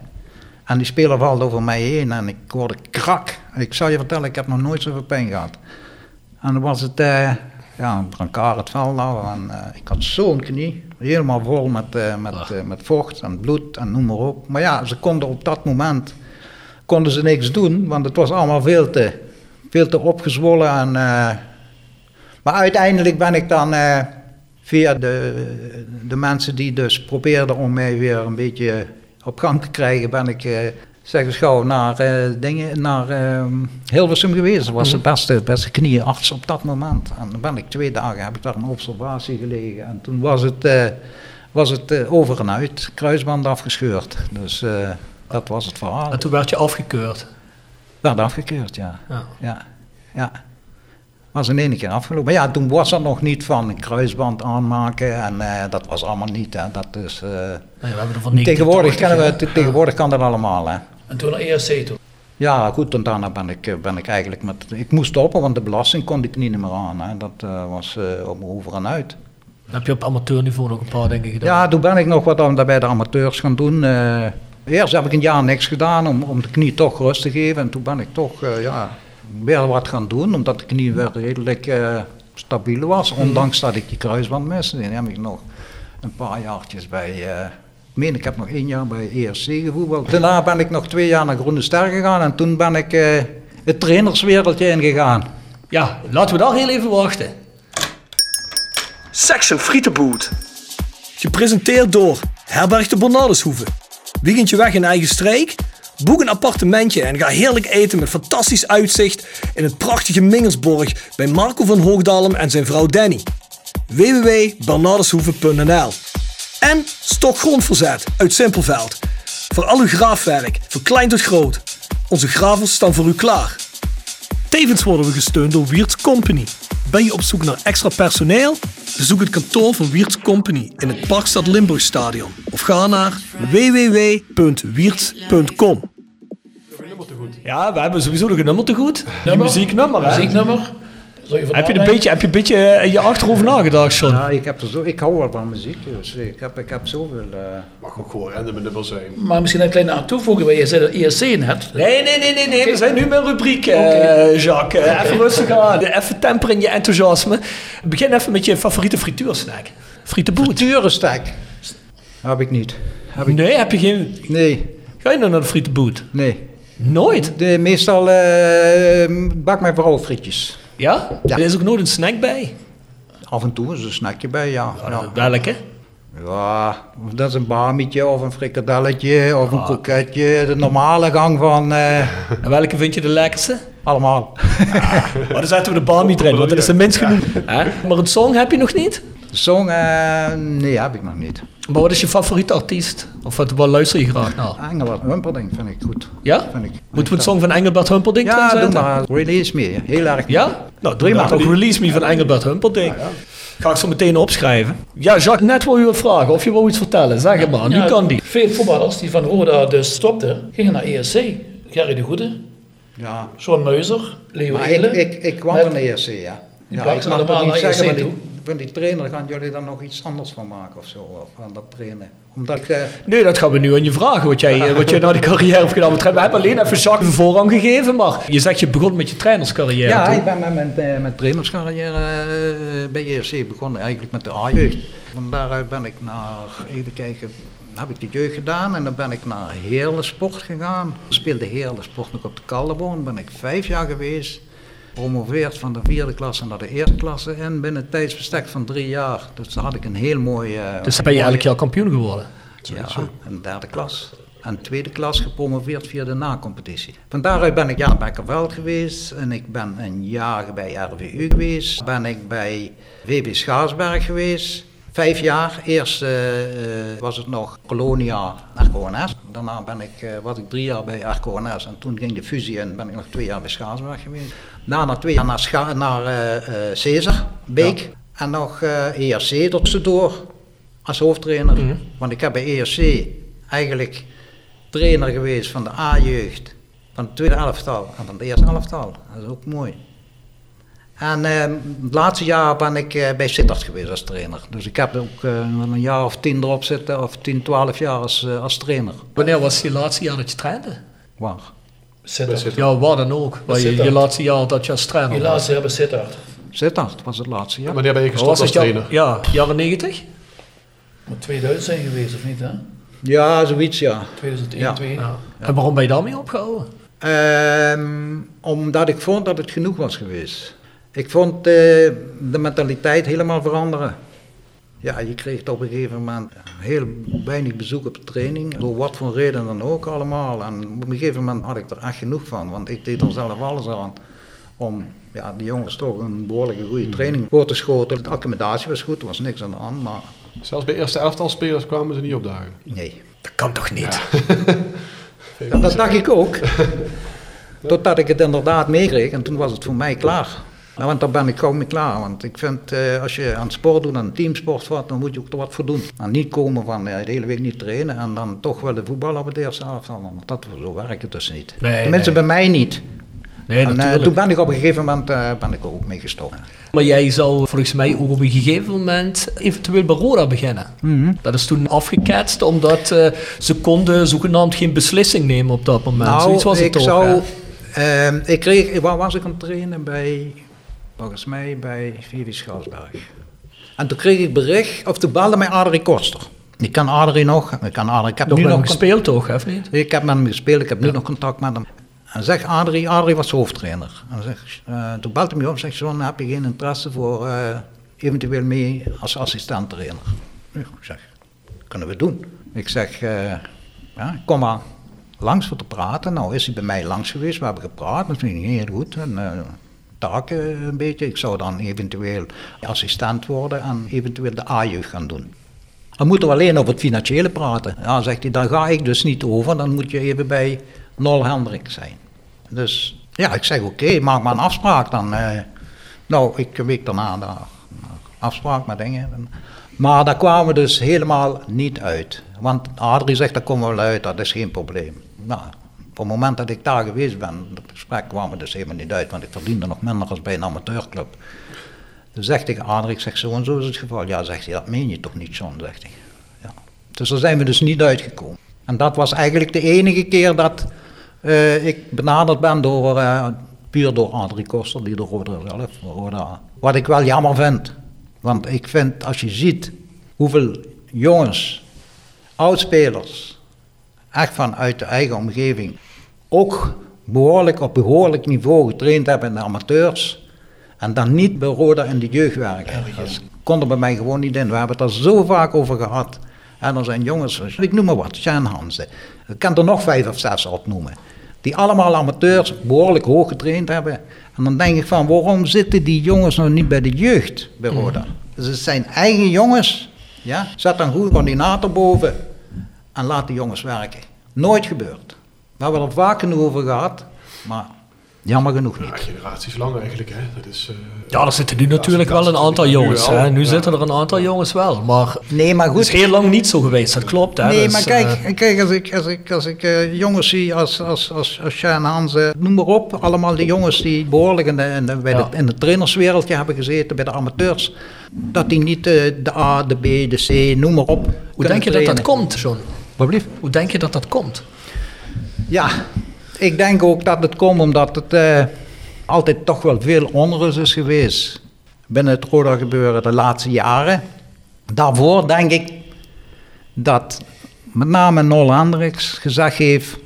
En die speler valt over mij heen en ik hoorde krak. Ik zal je vertellen, ik heb nog nooit zoveel pijn gehad. En dan was het, eh ja, een brancard het veld nou, en eh, ik had zo'n knie, helemaal vol met, eh, met, eh, met vocht en bloed en noem maar op. Maar ja, ze konden op dat moment, konden ze niks doen, want het was allemaal veel te, veel te opgezwollen. En, maar uiteindelijk ben ik dan via de, de mensen die dus probeerden om mij weer een beetje op gang te krijgen, ben ik zeg eens gauw naar, eh, dingen, naar eh, Hilversum geweest. Dat was de beste, beste knieënarts op dat moment. En dan ben ik twee dagen, heb ik daar een observatie gelegen. En toen was het, eh, was het eh, over en uit, kruisband afgescheurd. Dus dat was het verhaal. En toen werd je afgekeurd. Werd afgekeurd, ja. Ja. Ja, ja. Was in één keer afgelopen. Maar ja, toen was dat nog niet van een kruisband aanmaken en dat was allemaal niet. Hè. Dat is, Nee, we hebben er van 1980, tegenwoordig, kennen we, tegenwoordig kan dat allemaal. Hè. En toen naar ESC toen. Ja, goed, en daarna ben ik, eh, ben ik eigenlijk met... Ik moest stoppen, want de belasting kon ik niet meer aan. Hè. Dat eh, was eh op over en uit. Dan heb je op amateurniveau nog een paar dingen gedaan. Ja, toen ben ik nog wat aan, bij de amateurs gaan doen. Eh, eerst heb ik een jaar niks gedaan om, om de knie toch rust te geven. En toen ben ik toch eh, ja, weer wat gaan doen, omdat de knie weer redelijk eh, stabiel was. Ondanks dat ik die kruisband miste. Die heb ik nog een paar jaartjes bij... ik meen, ik heb nog één jaar bij ERC gevoetbald. Daarna ben ik nog twee jaar naar Groene Ster gegaan en toen ben ik eh, het trainerswereldje ingegaan. Ja, laten we daar heel even wachten. Section Frietenboot. Gepresenteerd door Herberg de Bernardeshoeve. Weekendje weg in eigen streek? Boek een appartementje en ga heerlijk eten met fantastisch uitzicht in het prachtige Mingersborg bij Marco van Hoogdalem en zijn vrouw Danny. www.bernardeshoeve.nl En Stokgrondverzet uit Simpelveld. Voor al uw graafwerk, van klein tot groot. Onze gravels staan voor u klaar. Tevens worden we gesteund door Wiert's Company. Ben je op zoek naar extra personeel? Bezoek het kantoor van Wiert's Company in het Parkstad Limburgstadion. Of ga naar www.wiert.com. Ja, we hebben sowieso nog een nummer te goed. Een Nummer? muzieknummer. hè? Muzieknummer. Heb je, een beetje, heb je een beetje eh, in je achterhoofd nagedacht, John? Ja, ik, heb er zo, ik hou wel van muziek, dus ik heb, ik heb zoveel... eh, Mag ook gewoon random nummer zijn. Maar misschien een kleine aan toevoegen waar je zei dat ESC in hebt. Nee, nee, nee, nee, nee. We zijn nu met rubriek, eh, Jacques. Even rustig aan. Even temperen in je enthousiasme. Begin even met je favoriete frituursnack. Frietenboet. Frituurenstek. Heb ik niet. Heb ik, Nee, heb je geen... nee, Ga je nou naar de frietenboet? nee. Nooit? De, meestal eh bak mijn vrouw frietjes. Ja? Ja. Er is ook nooit een snack bij. Af en toe is er een snackje bij, ja. ja. Welke? Ja, dat is een bamietje of een frikadelletje of een kroketje. De normale gang van eh, En welke vind je de lekkerste? allemaal. Maar dan zetten we de niet erin, want dat is de minst genoeg. Maar een song heb je nog niet? De song, eh, nee, heb ik nog niet. Maar wat is je favoriete artiest? Of wat, wat luister je graag naar? Engelbert Humperdinck vind ik goed. Ja? Vind ik. Moeten we een song van Engelbert Humperdinck Ja, erin doe zetten? maar. Release me, heel erg. Ja? Nou, Prima. prima. Ook Release Me van Engelbert Humperdinck. Ga ik zo meteen opschrijven. Ja, Jacques, net wou je wat vragen of je wou iets vertellen. Zeg het maar, nu Ja, kan die. Veel voetballers die van Roda dus stopten, gingen naar ESC. Gerry de Goede, Ja. John Meuser, Leo Maar ik, ik, ik kwam Met- van de ESC, ja. Ja, ik ze mag niet naar zeggen, toe? Van die trainer gaan jullie dan nog iets anders van maken of zo, van dat trainen. Omdat eh, Nee, dat gaan we nu aan je vragen, wat jij, eh, wat jij na die carrière hebt gedaan. We hebben alleen even de voorrang gegeven, maar je zegt je begon met je trainerscarrière. ja, toch? ik ben met mijn, eh, mijn trainerscarrière bij ESC begonnen, eigenlijk met de A-jeugd. Van daaruit ben ik naar, even kijken, heb ik de jeugd gedaan en dan ben ik naar Heerlen Sport gegaan. Speelde Heerlen Sport nog op de Kalderboom, ben ik vijf jaar geweest. Promoveerd van de vierde klasse naar de eerste klasse en binnen een tijdsbestek van drie jaar. Dus daar had ik een heel mooi... eh, Dus dan ben je elk jaar kampioen geworden. Ja, een derde klas. En tweede klas gepromoveerd via de na-competitie. Van daaruit ben ik ja, bij Kerveld geweest en ik ben een jaar bij RVU geweest. Ben ik bij VB Schaarsberg geweest. Vijf jaar. Eerst eh, eh, was het nog Colonia RKNS. Daarna ben ik, eh, was ik drie jaar bij RKNS en toen ging de fusie en ben ik nog twee jaar bij Schaarsberg geweest. Daarna twee jaar naar, Scha naar eh, Caesar, Beek. En nog ERC tussendoor als hoofdtrainer. Want ik heb bij ERC eigenlijk trainer geweest van de A-jeugd, van het tweede elftal en van het eerste elftal. Dat is ook mooi. En eh, het laatste jaar ben ik eh, bij Sittard geweest als trainer. Dus ik heb ook eh, een jaar of tien erop zitten, of tien, twaalf jaar als, eh, als trainer. Wanneer was je laatste jaar dat je trainde? Waar? Sittard. Ja, waar dan ook. Waar je, je laatste jaar dat je als trainer was. laatste hebben Sittard. Sittard was het laatste jaar. Wanneer ben je gestopt als trainer? ja, jaren 90? Moet 2000 zijn geweest of niet hè? Ja, zoiets ja. 2001, Ja. 2. Ja. En waarom ben je daarmee opgehouden? Ehm, omdat ik vond dat het genoeg was geweest. Ik vond eh, de mentaliteit helemaal veranderen. Ja, je kreeg op een gegeven moment heel weinig bezoek op de training. Door wat voor reden dan ook allemaal. En op een gegeven moment had ik er echt genoeg van. Want ik deed er zelf alles aan om ja, de jongens toch een behoorlijke goede training voor te schoten. De accommodatie was goed, er was niks aan de hand. Maar Zelfs bij eerste elftal spelers kwamen ze niet opdagen. nee, Dat kan toch niet? Ja, dat dacht ik ook. Totdat ik het inderdaad meekreeg en toen was het voor mij klaar. Nou, want daar ben ik gauw mee klaar. Want ik vind, eh, als je aan sport doet, aan teamsport wat, dan moet je ook er wat voor doen. En niet komen van eh, de hele week niet trainen en dan toch wel de voetbal op het eerste elftal. Want dat, zo werkt het dus niet. Nee, Tenminste, nee. bij mij niet. Nee, en eh, toen ben ik op een gegeven moment ben ik er ook mee gestopt. Maar jij zou volgens mij ook op een gegeven moment eventueel bij Roda beginnen. Dat is toen afgeketst omdat ze konden zogenaamd geen beslissing nemen op dat moment. Zoiets was het Nou, ik toch? zou, ik kreeg, waar was ik aan het trainen? Bij, volgens mij bij VV Schaarsberg. En toen kreeg ik bericht, of toen belde mij Adrie Koster. Ik ken Adrie nog, ik, ken Adrie, ik heb Nog nu nog gespeeld toch, of niet? Ik heb met hem gespeeld, ik heb nu nog contact met hem. En zeg Adrie, Adrie was hoofdtrainer. En zeg, eh, toen belde hij me op en zegt, John, heb je geen interesse voor eh, eventueel mee als assistent trainer? Ik zeg, kunnen we doen. Ik zeg, eh, ja, kom maar langs voor te praten. Nou is hij bij mij langs geweest, we hebben gepraat, dat ging heel goed. En, taken een beetje. Ik zou dan eventueel assistent worden en eventueel de A-jeugd gaan doen. Dan moeten we alleen over het financiële praten. Ja, zegt hij, daar ga ik dus niet over. Dan moet je even bij Nol Hendrik zijn. Dus ja, ik zeg oké, maak maar een afspraak dan. eh. nou, ik een week daarna daar afspraak met dingen. Maar daar kwamen we dus helemaal niet uit. Want Adrie zegt, daar komen we wel uit, dat is geen probleem. Nou, op het moment dat ik daar geweest ben, het gesprek kwam we dus helemaal niet uit, want ik verdiende nog minder als bij een amateurclub. Dus zegt tegen Adrie, ik zeg zo en zo is het geval. Ja, zegt hij, dat meen je toch niet, John, zegt hij. Ja. Dus daar zijn we dus niet uitgekomen. En dat was eigenlijk de enige keer dat eh, ik benaderd ben door, eh, puur door Adrie Koster, die de Roda zelf, Roda. Wat ik wel jammer vind. Want ik vind, als je ziet hoeveel jongens, oudspelers, echt vanuit de eigen omgeving, ook behoorlijk op behoorlijk niveau getraind hebben in de amateurs. En dan niet bij Roda in de jeugd werken. Dat kon er bij mij gewoon niet in. We hebben het er zo vaak over gehad. En er zijn jongens, ik noem maar wat, Jan Hansen. Ik kan er nog vijf of zes opnoemen. Die allemaal amateurs behoorlijk hoog getraind hebben. En dan denk ik van, waarom zitten die jongens nou niet bij de jeugd bij Roda? Dus het zijn eigen jongens. Ja? Zet een goede coördinator boven en laat die jongens werken. Nooit gebeurd. We hebben er vaak genoeg over gehad, maar jammer genoeg Ja, niet. generaties lang eigenlijk, hè. Dat is, eh, Ja, er zitten nu natuurlijk wel een aantal jongens. Hè. Nu zitten er een aantal jongens wel. Maar Nee, maar het is goed. heel lang niet zo geweest, dat klopt. Hè. Nee, Dus, maar kijk, eh, kijk als ik, als ik, als ik eh, jongens zie als, als, als, als Sjaan Hansen, noem maar op, allemaal die jongens die behoorlijk in de, in de, bij Ja. de, in de trainerswereldje hebben gezeten, bij de amateurs, dat die niet de A, de B, de C, noem maar op. hoe denk je dat dat komt, John? Wat blieft? Hoe denk je dat dat komt? Ja, ik denk ook dat het komt omdat het eh, altijd toch wel veel onrust is geweest binnen het Roda gebeuren de laatste jaren. Daarvoor denk ik dat met name Nol Hendricks gezegd heeft,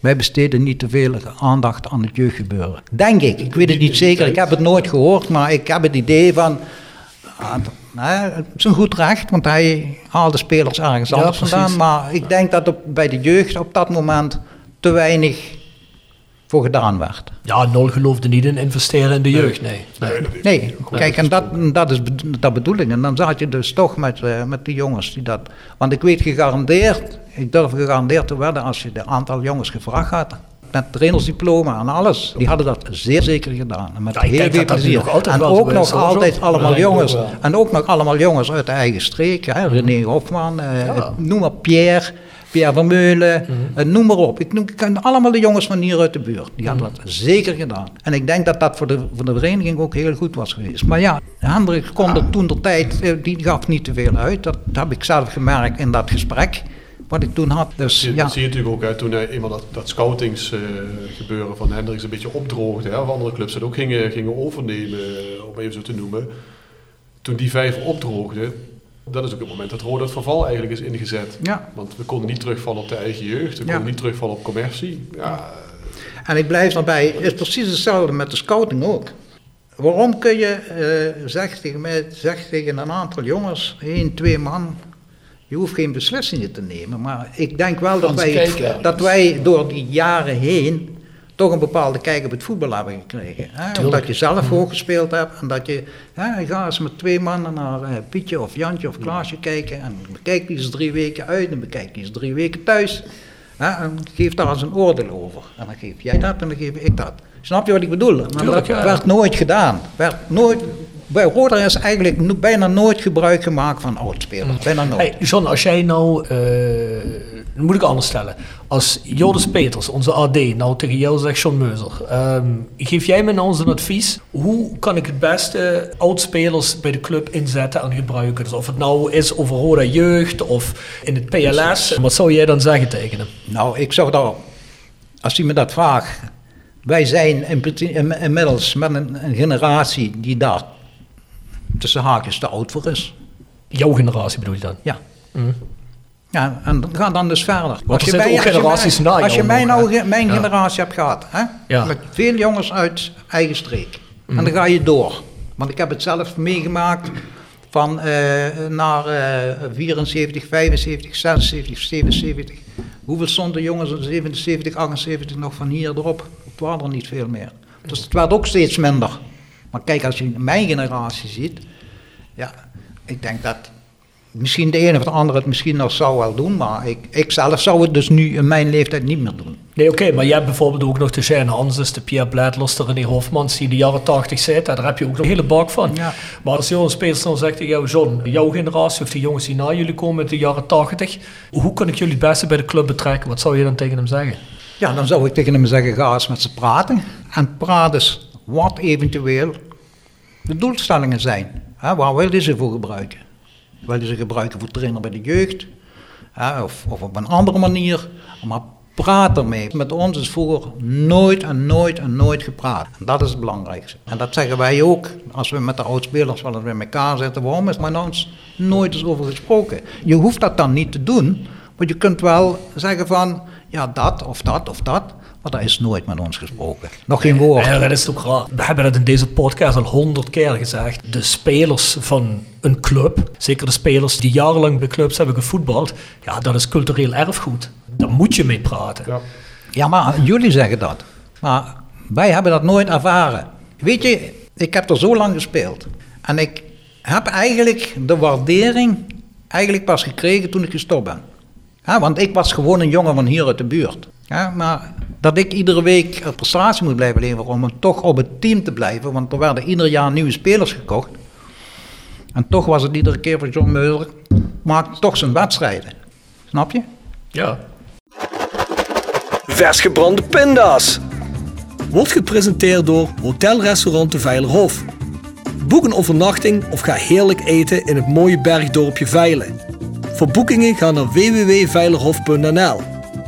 wij besteden niet te veel aandacht aan het jeugdgebeuren. Denk ik, ik weet het niet zeker, ik heb het nooit gehoord, maar ik heb het idee van, ah, het- is een goed recht, want hij haalde spelers ergens Ja, anders precies. vandaan. Maar ik denk dat op, bij de jeugd op dat moment te weinig voor gedaan werd. Ja, Nol geloofde niet in investeren in de jeugd, nee. Nee, kijk, en dat, dat is dat bedoel ik. En dan zat je dus toch met, eh, met die jongens die dat... Want ik weet gegarandeerd, ik durf gegarandeerd te wedden, als je de aantal jongens gevraagd had, met trainersdiploma en alles, die hadden dat zeer zeker gedaan. En met Ja, heel veel plezier. en ook nog altijd allemaal jongens. En ook nog allemaal jongens uit de eigen streek. Hè? René Hofman, eh, Ja. noem maar Pierre, Pierre Vermeulen, eh, noem maar op. Ik, ik ken allemaal de jongens van hier uit de buurt. Die hadden Mhm. dat zeker gedaan. En ik denk dat dat voor de, voor de vereniging ook heel goed was geweest. Maar ja, Hendrik kon er toen de tijd, eh, die gaf niet te veel uit. Dat heb ik zelf gemerkt in dat gesprek wat ik toen had. Dus ja, Dat zie je natuurlijk ook hè, toen eenmaal dat, dat scoutingsgebeuren gebeuren van Hendricks een beetje opdroogde. Hè, of andere clubs dat ook gingen, gingen overnemen, eh, om even zo te noemen. Toen die vijf opdroogden, dat is ook het moment dat Roda het verval eigenlijk is ingezet. ja. Want we konden niet terugvallen op de eigen jeugd, we Ja. konden niet terugvallen op commercie. Ja, En ik blijf daarbij, het is precies hetzelfde met de scouting ook. Waarom kun je, eh zeg, tegen mij, zeg tegen een aantal jongens, één, twee man, je hoeft geen beslissingen te nemen. Maar ik denk wel dat wij, dat wij door die jaren heen toch een bepaalde kijk op het voetbal hebben gekregen. Hè? Omdat je zelf hoog gespeeld hebt en dat je, hè, ga eens met twee mannen naar eh, Pietje of Jantje of Klaasje kijken en bekijk die eens drie weken uit en bekijk die eens drie weken thuis. Hè, en geef daar eens een oordeel over. En dan geef jij dat en dan geef ik dat. Snap je wat ik bedoel? Maar Tuurlijk, dat ja. werd nooit gedaan. Werd nooit, bij Roda is eigenlijk bijna nooit gebruik gemaakt van oudspelers. Bijna nooit. Hey, John, als jij nou, dan moet ik anders stellen. Als Joris Peters, onze AD, nou tegen jou zegt John Meuser, ehm, geef jij me nou eens een advies? Hoe kan ik het beste oudspelers bij de club inzetten en gebruiken? Dus of het nou is over Roda Jeugd of in het PLS, wat zou jij dan zeggen tegen hem? Nou, ik zou daar, als hij me dat vraagt, wij zijn inmiddels met een, een generatie die daar tussen haakjes te oud voor is. Jouw generatie bedoel je dan? Ja. Mhm. Ja, en ga dan dus verder. er als je generaties Als je nou, hè? ge- mijn Ja. generatie hebt gehad, hè? Ja. met veel jongens uit eigen streek. Mhm. En dan ga je door. Want ik heb het zelf meegemaakt van eh, naar eh 74, 75, 76, 77. Hoeveel stonden jongens in 77, 78 nog van hier erop? Het waren er niet veel meer. Dus het werd ook steeds minder. Maar kijk, als je mijn generatie ziet, ja, ik denk dat misschien de ene of de andere het misschien nog zou wel doen, maar ik, ik zelf zou het dus nu in mijn leeftijd niet meer doen. Nee, oké, maar je hebt bijvoorbeeld ook nog de Shane Hanses, de Pierre Bladlers, de René Hofmans die in de jaren 80 zitten. Daar heb je ook nog een hele bak van. Ja. Maar als zo'n speler dan zegt tegen jou, John, jouw generatie of de jongens die na jullie komen uit de jaren 80, hoe kan ik jullie het beste bij de club betrekken? Wat zou je dan tegen hem zeggen? Ja, dan zou ik tegen hem zeggen, ga eens met ze praten. En praat eens wat eventueel de doelstellingen zijn. Hè, waar wil je ze voor gebruiken? Wil je ze gebruiken voor trainer bij de jeugd? Hè, of, of op een andere manier? Maar praat ermee. Met ons is vroeger nooit en nooit en nooit gepraat. En dat is het belangrijkste. En dat zeggen wij ook als we met de oudspelers wel eens bij elkaar zitten. Waarom is met ons nooit eens over gesproken? Je hoeft dat dan niet te doen. Want je kunt wel zeggen van, ja dat of dat of dat. Maar daar is nooit met ons gesproken. Nog geen woord. Ja, dat is ook raar. We hebben dat in deze podcast al honderd keer gezegd. De spelers van een club, zeker de spelers die jarenlang bij clubs hebben gevoetbald, ja, dat is cultureel erfgoed. Daar moet je mee praten. Ja. Ja, maar jullie zeggen dat. Maar wij hebben dat nooit ervaren. Weet je, ik heb er zo lang gespeeld. En ik heb eigenlijk de waardering eigenlijk pas gekregen toen ik gestopt ben. Ja, want ik was gewoon een jongen van hier uit de buurt. Ja, maar dat ik iedere week een prestatie moet blijven leveren om toch op het team te blijven. Want er werden ieder jaar nieuwe spelers gekocht. En toch was het iedere keer voor John Meuler, maakt toch zijn wedstrijden. Snap je? Ja. Vers gebrande pinda's. Wordt gepresenteerd door Hotel Restaurant de Veilerhof. Boek een overnachting of ga heerlijk eten in het mooie bergdorpje Veilen. Voor boekingen ga naar www.veilerhof.nl.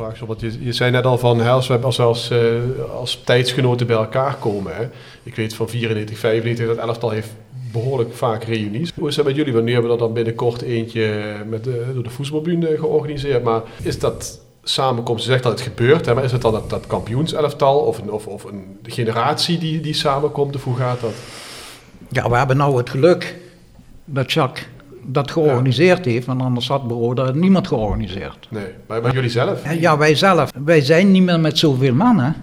Een andere vraag, zo, want je, je zei net al van, als we als, als, eh, als tijdsgenoten bij elkaar komen. Hè. Ik weet van 94, 95, dat elftal heeft behoorlijk vaak reunies. Hoe is dat met jullie? Nu hebben we er dan binnenkort eentje met door de voetbalbühne georganiseerd. Maar is dat samenkomst, je zegt dat het gebeurt, hè, maar is het dan dat, dat kampioenselftal of een, of, of een generatie die, die samenkomt? Of hoe gaat dat? Ja, we hebben nou het geluk dat Jacques dat georganiseerd heeft, want anders had bureau dat niemand georganiseerd. Nee, maar, maar jullie zelf? Ja, wij zelf. Wij zijn niet meer met zoveel mannen.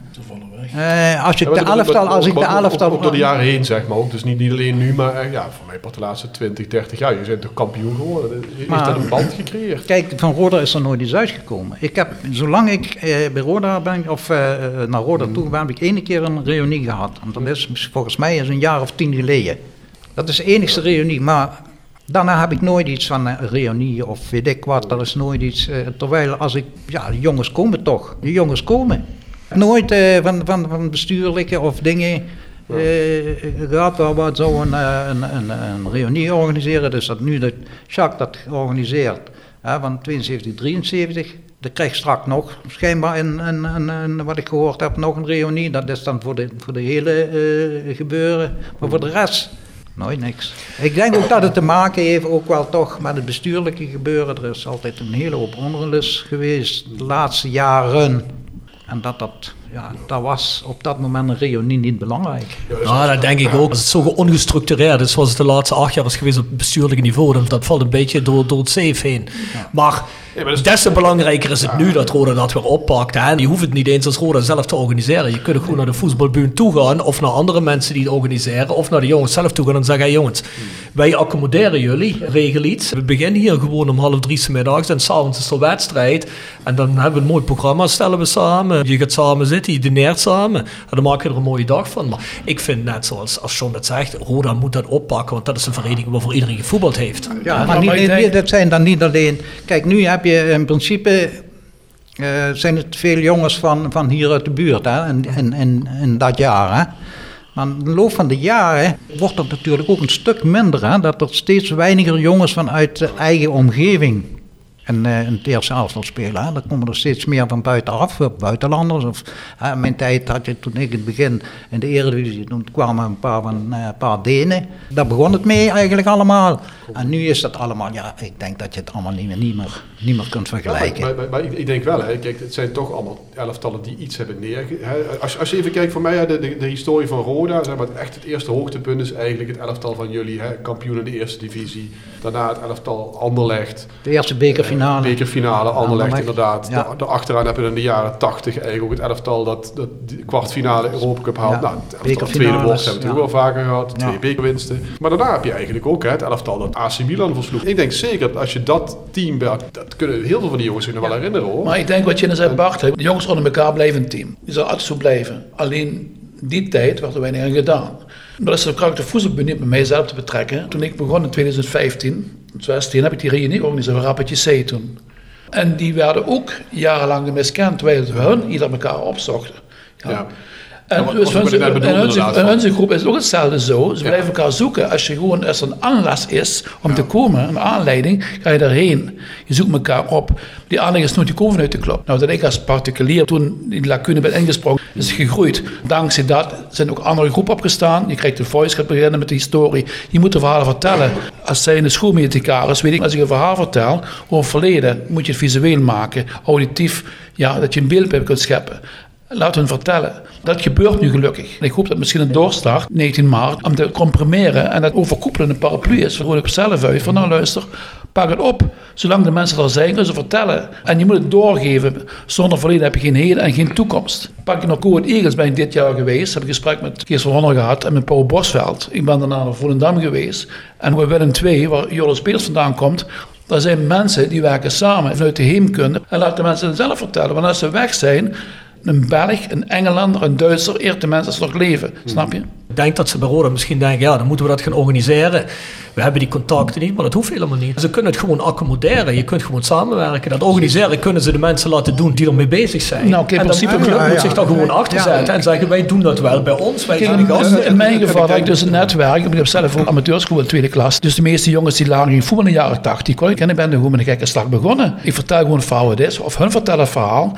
Eh, als ik Ja, de elftal, als ik de ook- ook- elftal... Ook door de jaren heen, zeg maar ook. Dus niet, niet alleen nu, maar eh, ja, voor mij pas de laatste 20, 30 jaar. Je bent toch kampioen geworden? Maar- dat een band gecreëerd? Kijk, van Roda is er nooit iets uitgekomen. Ik heb, zolang ik eh, bij Roda ben, of eh, naar Roda toe ben, heb ik één keer een reunie gehad. En dat is volgens mij is een jaar of tien geleden. Dat is de enigste reunie, maar daarna heb ik nooit iets van een reunie of weet ik wat. Dat is nooit iets, eh, terwijl als ik, ja, de jongens komen toch. De jongens komen. Nooit eh, van, van, van bestuurlijke of dingen eh, gehad waar we zo een, eh, een, een, een reunie organiseren. Dus dat nu dat Jacques dat organiseert van 72, 73. Dat krijg straks nog schijnbaar een, een, een, wat ik gehoord heb, nog een reunie. Dat is dan voor de, voor de hele eh, gebeuren. Maar voor de rest, nooit niks. Ik denk ook dat het te maken heeft ook wel toch met het bestuurlijke gebeuren. Er is altijd een hele hoop onrust geweest de laatste jaren. En dat, dat, ja, dat was op dat moment een reunie niet belangrijk. Ja, dat denk ik ook. Als het zo ongestructureerd is, zoals het de laatste acht jaar is geweest op het bestuurlijke niveau, dan dat valt een beetje door, door het zeef heen. Maar Ja, maar dat is- des te belangrijker is het nu dat Roda dat weer oppakt. Hè? Je hoeft het niet eens als Roda zelf te organiseren. Je kunt gewoon naar de voetbalbuurt toe gaan, of naar andere mensen die het organiseren, of naar de jongens zelf toe gaan en zeggen: hey, jongens, wij accommoderen jullie, regel iets. We beginnen hier gewoon om half drie 's middags en s'avonds is er wedstrijd. En dan hebben we een mooi programma, stellen we samen. Je gaat samen zitten, je dineert samen. En dan maak je er een mooie dag van. Maar ik vind net zoals als John het zegt, Roda moet dat oppakken, want dat is een vereniging waarvoor iedereen gevoetbald heeft. Ja, maar, maar niet, ik niet- denk- dat zijn dan niet alleen. Kijk, nu heb je in principe. eh, zijn het veel jongens van, van hier uit de buurt, hè, in, in, in dat jaar. Hè. Maar in de loop van de jaren wordt dat natuurlijk ook een stuk minder. Hè, dat er steeds weiniger jongens vanuit de eigen omgeving in, eh, in het eerste elftal spelen. Hè. Dan komen er steeds meer van buitenaf, eh, buitenlanders. Of, hè, in mijn tijd had je toen ik in het begin in de Eredivisie, toen kwamen een paar, van, eh, een paar Denen. Daar begon het mee eigenlijk allemaal. En nu is dat allemaal, ja, ik denk dat je het allemaal niet meer, niet meer, niet meer kunt vergelijken. Maar, maar, maar ik, ik denk wel, hè, kijk, het zijn toch allemaal elftallen die iets hebben neerge... Hè, als, als je even kijkt voor mij, de, de, de historie van Roda, zeg maar, echt het eerste hoogtepunt is eigenlijk het elftal van jullie, hè, kampioen in de eerste divisie. Daarna het elftal Anderlecht. De eerste bekerfinale. Bekerfinale, Anderlecht Anderlecht, inderdaad. ja. Da- Daarachteraan heb je in de jaren 80 eigenlijk ook het elftal dat, dat die kwartfinale Europa Cup haalt. Ja. Nou, het elftal tweede worst hebben we ja. ook wel vaker gehad, twee bekerwinsten. Maar daarna heb je eigenlijk ook hè, het elftal dat AC Milan versloeg. Ik denk zeker dat als je dat team, bij- dat kunnen heel veel van die jongens zich nog wel herinneren hoor. Maar ik denk wat je net zei, Bart, de jongens onder elkaar blijven een team. Die zal altijd zo blijven. Alleen die tijd werd er weinig aan gedaan. Maar dat is ook de voetbalbund niet met mijzelf te betrekken. Toen ik begon in 2015, 2016, heb ik die reunie georganiseerd van Rappetje C toen. En die werden ook jarenlang miskend, terwijl hun ieder elkaar opzochten. Ja. En, Ja, dus hun, bedoelde hun, onze groep is ook hetzelfde zo. Ze blijven elkaar zoeken. Als je gewoon, als er een aanlas is om te komen, een aanleiding, ga je daarheen. Je zoekt elkaar op. Die aanleiding is nooit gekomen vanuit de club. Nou, dat ik als particulier toen die lacune ben ingesprongen, is gegroeid. Dankzij dat zijn ook andere groepen opgestaan. Je krijgt de voice, gaat beginnen met de historie. Je moet de verhalen vertellen. Als zij in de schoolmedicaris, weet ik, als ik een verhaal vertel over het verleden, moet je het visueel maken, auditief, ja, dat je een beeld bij kunt scheppen. Laat hun vertellen. Dat gebeurt nu gelukkig. Ik hoop dat misschien een doorstart, 19 maart, om te comprimeren en dat overkoepelende paraplu is. Gewoon ik zelf uit van nou luister, pak het op. Zolang de mensen er zijn, kunnen ze vertellen. En je moet het doorgeven. Zonder verleden heb je geen heden en geen toekomst. Pak je naar Koert Eagles, ben ik dit jaar geweest. Heb ik gesprek met Kees van Honor gehad en met Paul Bosveld. Ik ben daarna naar Volendam geweest. En bij Willem II, waar Joris Peers vandaan komt, daar zijn mensen die werken samen vanuit de heemkunde. En laat de mensen zelf vertellen. Want als ze weg zijn, een Belg, een Engelander, een Duitser, eert de mensen nog leven. Snap je? Ik denk dat ze bij Roda misschien denken, ja, dan moeten we dat gaan organiseren. We hebben die contacten niet, maar dat hoeft helemaal niet. Ze kunnen het gewoon accommoderen. Je kunt gewoon samenwerken. Dat organiseren kunnen ze de mensen laten doen die ermee bezig zijn. Nou, in en dan principe- de club Ja, moet ja. zich daar gewoon achter Ja. zetten en zeggen, wij doen dat wel bij ons. Wij zijn de Kijk, gasten. in mijn geval had ik dus een netwerk. Ik heb zelf ook amateurschool in de tweede klas. Dus de meeste jongens die lagen in voetbal in de jaren 80 kon ik. En ik ben gewoon met een gekke slag begonnen. Ik vertel gewoon het verhaal wat het is. Of hun vertellen het verhaal.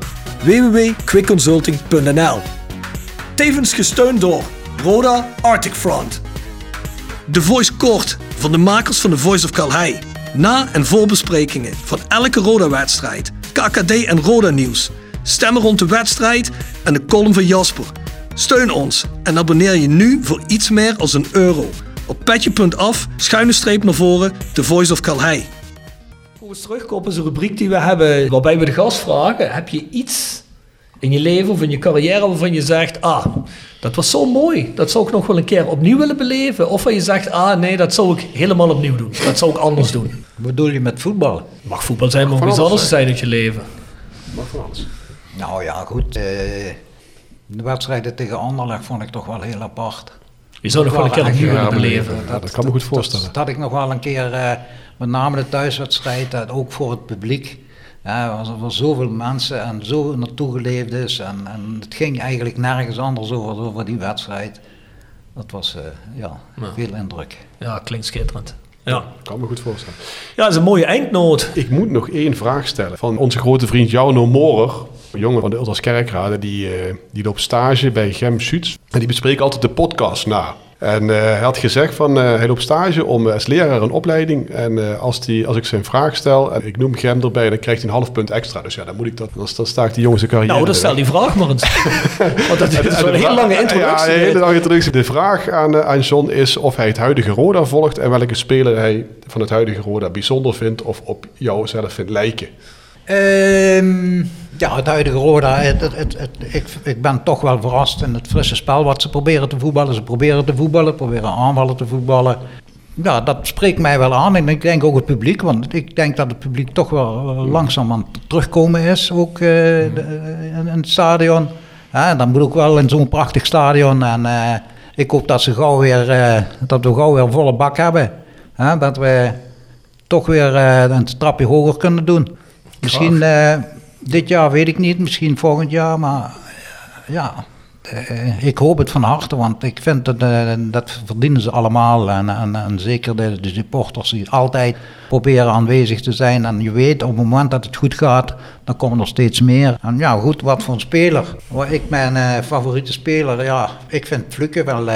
www.quickconsulting.nl Tevens gesteund door Roda Arctic Front. De Voice Kort van de makers van The Voice of Calhei. Na- en voorbesprekingen van elke Roda-wedstrijd, KKD en Roda-nieuws. Stemmen rond de wedstrijd en de column van Jasper. Steun ons en abonneer je nu voor iets meer als een euro. Op petje.af, schuine streep naar voren, The Voice of Calhei. Volgens terugkoppen is een rubriek die we hebben waarbij we de gast vragen: heb je iets in je leven of in je carrière waarvan je zegt: Ah, dat was zo mooi, dat zou ik nog wel een keer opnieuw willen beleven? Of waar je zegt: Ah, nee, dat zou ik helemaal opnieuw doen, dat zou ik anders doen. Wat bedoel je met voetbal? Mag voetbal zijn, maar ook van iets anders zijn uit je leven. Mag van alles. Nou ja, goed. eh, de wedstrijden tegen Anderlecht vond ik toch wel heel apart. Je zou nog wel een keer opnieuw willen beleven. ja, dat kan me goed voorstellen. Dat, dat had ik nog wel een keer, eh, met name de thuiswedstrijd, eh, ook voor het publiek. Ja, was er voor zoveel mensen en zo naartoe geleefd is. En, en het ging eigenlijk nergens anders over, over die wedstrijd. Dat was eh, ja, veel indruk. Ja, klinkt schitterend. Ja. Kan me goed voorstellen. ja, dat is een mooie eindnoot. Ik moet nog één vraag stellen van onze grote vriend Jarno Morer. Een jongen van de Ultras Kerkrade, die, eh, die loopt stage bij Gem Suits. En die bespreekt altijd de podcast na. En eh, hij had gezegd van, eh, hij loopt stage om als leraar een opleiding. En als, die, als ik zijn vraag stel en ik noem Gem erbij, dan krijgt hij een half punt extra. Dus ja, dan moet ik dat, dan, dan sta ik die jongens een carrière. Nou, dan stel die vraag maar eens. Want dat is een hele lange Ja, introductie. een hele lange introductie. De vraag aan, aan John is of hij het huidige Roda volgt en welke speler hij van het huidige Roda bijzonder vindt of op jou zelf vindt lijken. Ehm, ja, het huidige Roda, het, het, ik, ik ben toch wel verrast in het frisse spel wat ze proberen te voetballen. Ze proberen te voetballen, proberen aanvallen te voetballen. ja, dat spreekt mij wel aan. En ik denk ook het publiek, want ik denk dat het publiek toch wel langzaam aan het terugkomen is, ook eh, de- eh, in, het stadion. Ja, dan moet ook wel in zo'n prachtig stadion. En eh, ik hoop dat, ze gauw weer, dat we gauw weer volle bak hebben. Dat we toch weer een trapje hoger kunnen doen. Misschien eh, dit jaar, weet ik niet, misschien volgend jaar, maar eh, ja, eh, ik hoop het van harte, want ik vind dat, dat verdienen ze allemaal. En, en, en zeker de, de supporters die altijd proberen aanwezig te zijn. En je weet, op het moment dat het goed gaat, dan komen er steeds meer. En ja, goed, wat voor een speler. Ik mijn favoriete speler, ja, ik vind Fluke wel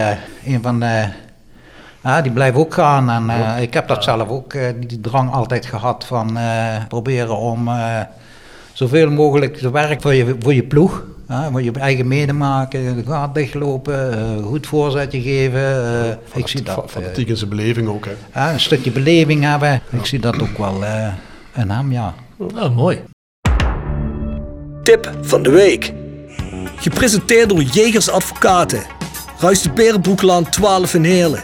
een van de... Ja, die blijft ook gaan. En eh, ik heb dat zelf ook, eh, die, drang altijd gehad van eh, proberen om eh, zoveel mogelijk te werken voor je, voor je ploeg. hè, voor je eigen medemaken, de gaat dichtlopen, goed voorzetje geven. eh, ik zie dat. Fa- eh, Fanatiek in zijn beleving ook, hè. ja, een stukje beleving hebben. Ik zie dat ook wel eh in hem, ja. Nou, mooi. Tip van de week. Gepresenteerd door Jegers Advocaten. Ruist de Berenbroeklaan 12 in Heerlen.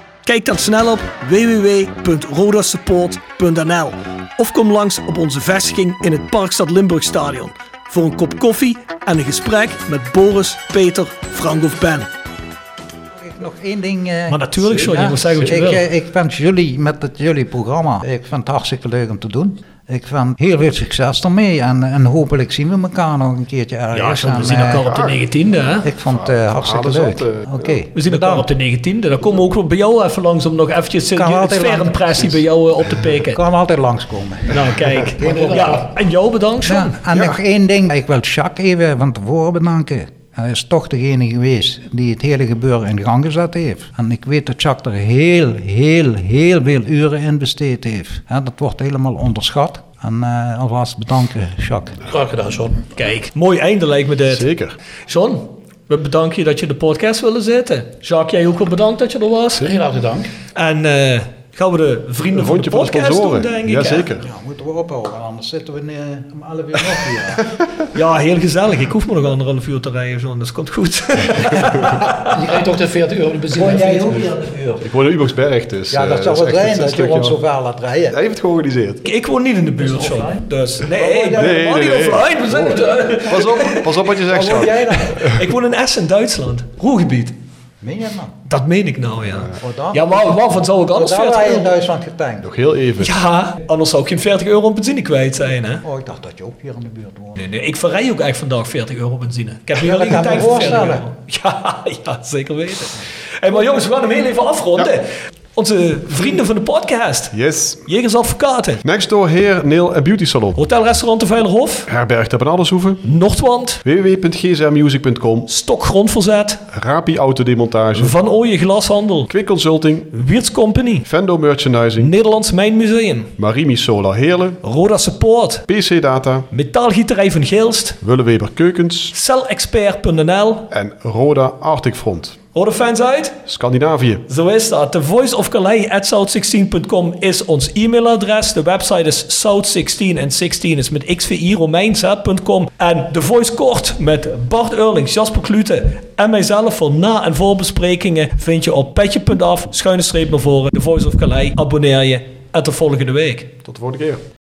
Kijk dan snel op www.rodasupport.nl of kom langs op onze vestiging in het Parkstad Limburg Stadion voor een kop koffie en een gesprek met Boris, Peter, Frank of Ben. Nog één ding. eh, Maar natuurlijk, John, je moet zeggen wat je ik, wil. eh, ik wens jullie met het jullie programma. Ik vind het hartstikke leuk om te doen. Ik vind heel veel succes ermee. En, en hopelijk zien we elkaar nog een keertje ergens. Ja, we En, zien eh, elkaar op de 19e, hè? Ik vond het eh, hartstikke leuk. eh, Oké. We zien elkaar op de 19e. Dan komen we ook wel bij jou even langs om nog eventjes Kan de sfeerimpressie bij jou eh, op te Ik pikken. kan altijd langskomen. Nou, kijk. Ja, en jou bedankt, John. Ja, en nog één ding. Ik wil Jacques even van tevoren bedanken. Hij is toch degene geweest die het hele gebeuren in gang gezet heeft. En ik weet dat Jacques er heel, heel, heel veel uren in besteed heeft. Ja, dat wordt helemaal onderschat. En eh alvast bedanken, Jacques. Graag gedaan, John. Kijk, mooi einde lijkt me dit. Zeker. John, we bedanken je dat je in de podcast wilde zitten. Jacques, jij ook wel bedankt dat je er was. Heel hartelijk dank. En eh, gaan we de vrienden van de vondje van de podcast doen, sponsoren. denk ik. Jazeker. Ja, moeten we ophouden, anders zitten we eh, om 11 uur nog hier. Ja, heel gezellig. Ik hoef me nog anderhalf uur te rijden, John. Dus komt goed. Je krijgt toch de 40 euro de benzine. Woon jij ook fiets. hier aan de uur? Ik woon in Ubersberg, dus... Ja, dat eh, zou is wel zijn dat je ons zo ver laat rijden. Hij heeft het georganiseerd. ik woon niet in de buurt, John. Dus nee, nee, nee, niet nee. offline. We zijn het. Pas op, pas op wat je zegt, dan? Ik woon in Essen, Duitsland. Roergebied. Meen je man? Dat meen ik nou, ja. Ja, maar waarvan zou ik anders Daar waar 40 je in euro... Duitsland getankt. Nog heel even. Ja, anders zou ik geen 40 euro op benzine kwijt zijn, hè? Oh, ik dacht dat je ook hier in de buurt woont. Nee, nee, ik verrij ook echt vandaag 40 euro benzine. Ik heb Ja, alleen me voor 40 voorstellen. euro. Ja, ja, zeker weten. Hey, maar jongens, we gaan hem heel even afronden. Onze vrienden van de podcast. Yes. Jegers Advocaten. Next door Heer, Nail en Beauty Salon. Hotel Restaurant de Veilerhof. Herberg ter Benaldershoeven. Noordwand. www.gsrmusic.com. Stok Grondverzet. Rapi Autodemontage. Van Ooyen Glashandel. Quick Consulting. Wiertz Company. Vendo Merchandising. Nederlands Mijnmuseum. Marimi Solar Heerlen. Roda Support. PC Data. Metaalgieterij van Geelst. Willeweber Keukens. Celexpert.nl. En Roda Arctic Front. Horen fans uit? Scandinavië. Zo is dat. The Voice of Calais at south16.com is ons e-mailadres. De website is south16 en 16 is met xvi romeinz.com. En The Voice kort met Bart Eurlings, Jasper Klute en mijzelf voor na- en voorbesprekingen vind je op petje.af, schuine streep naar voren, The Voice of Calais. Abonneer je en tot volgende week. Tot de volgende keer.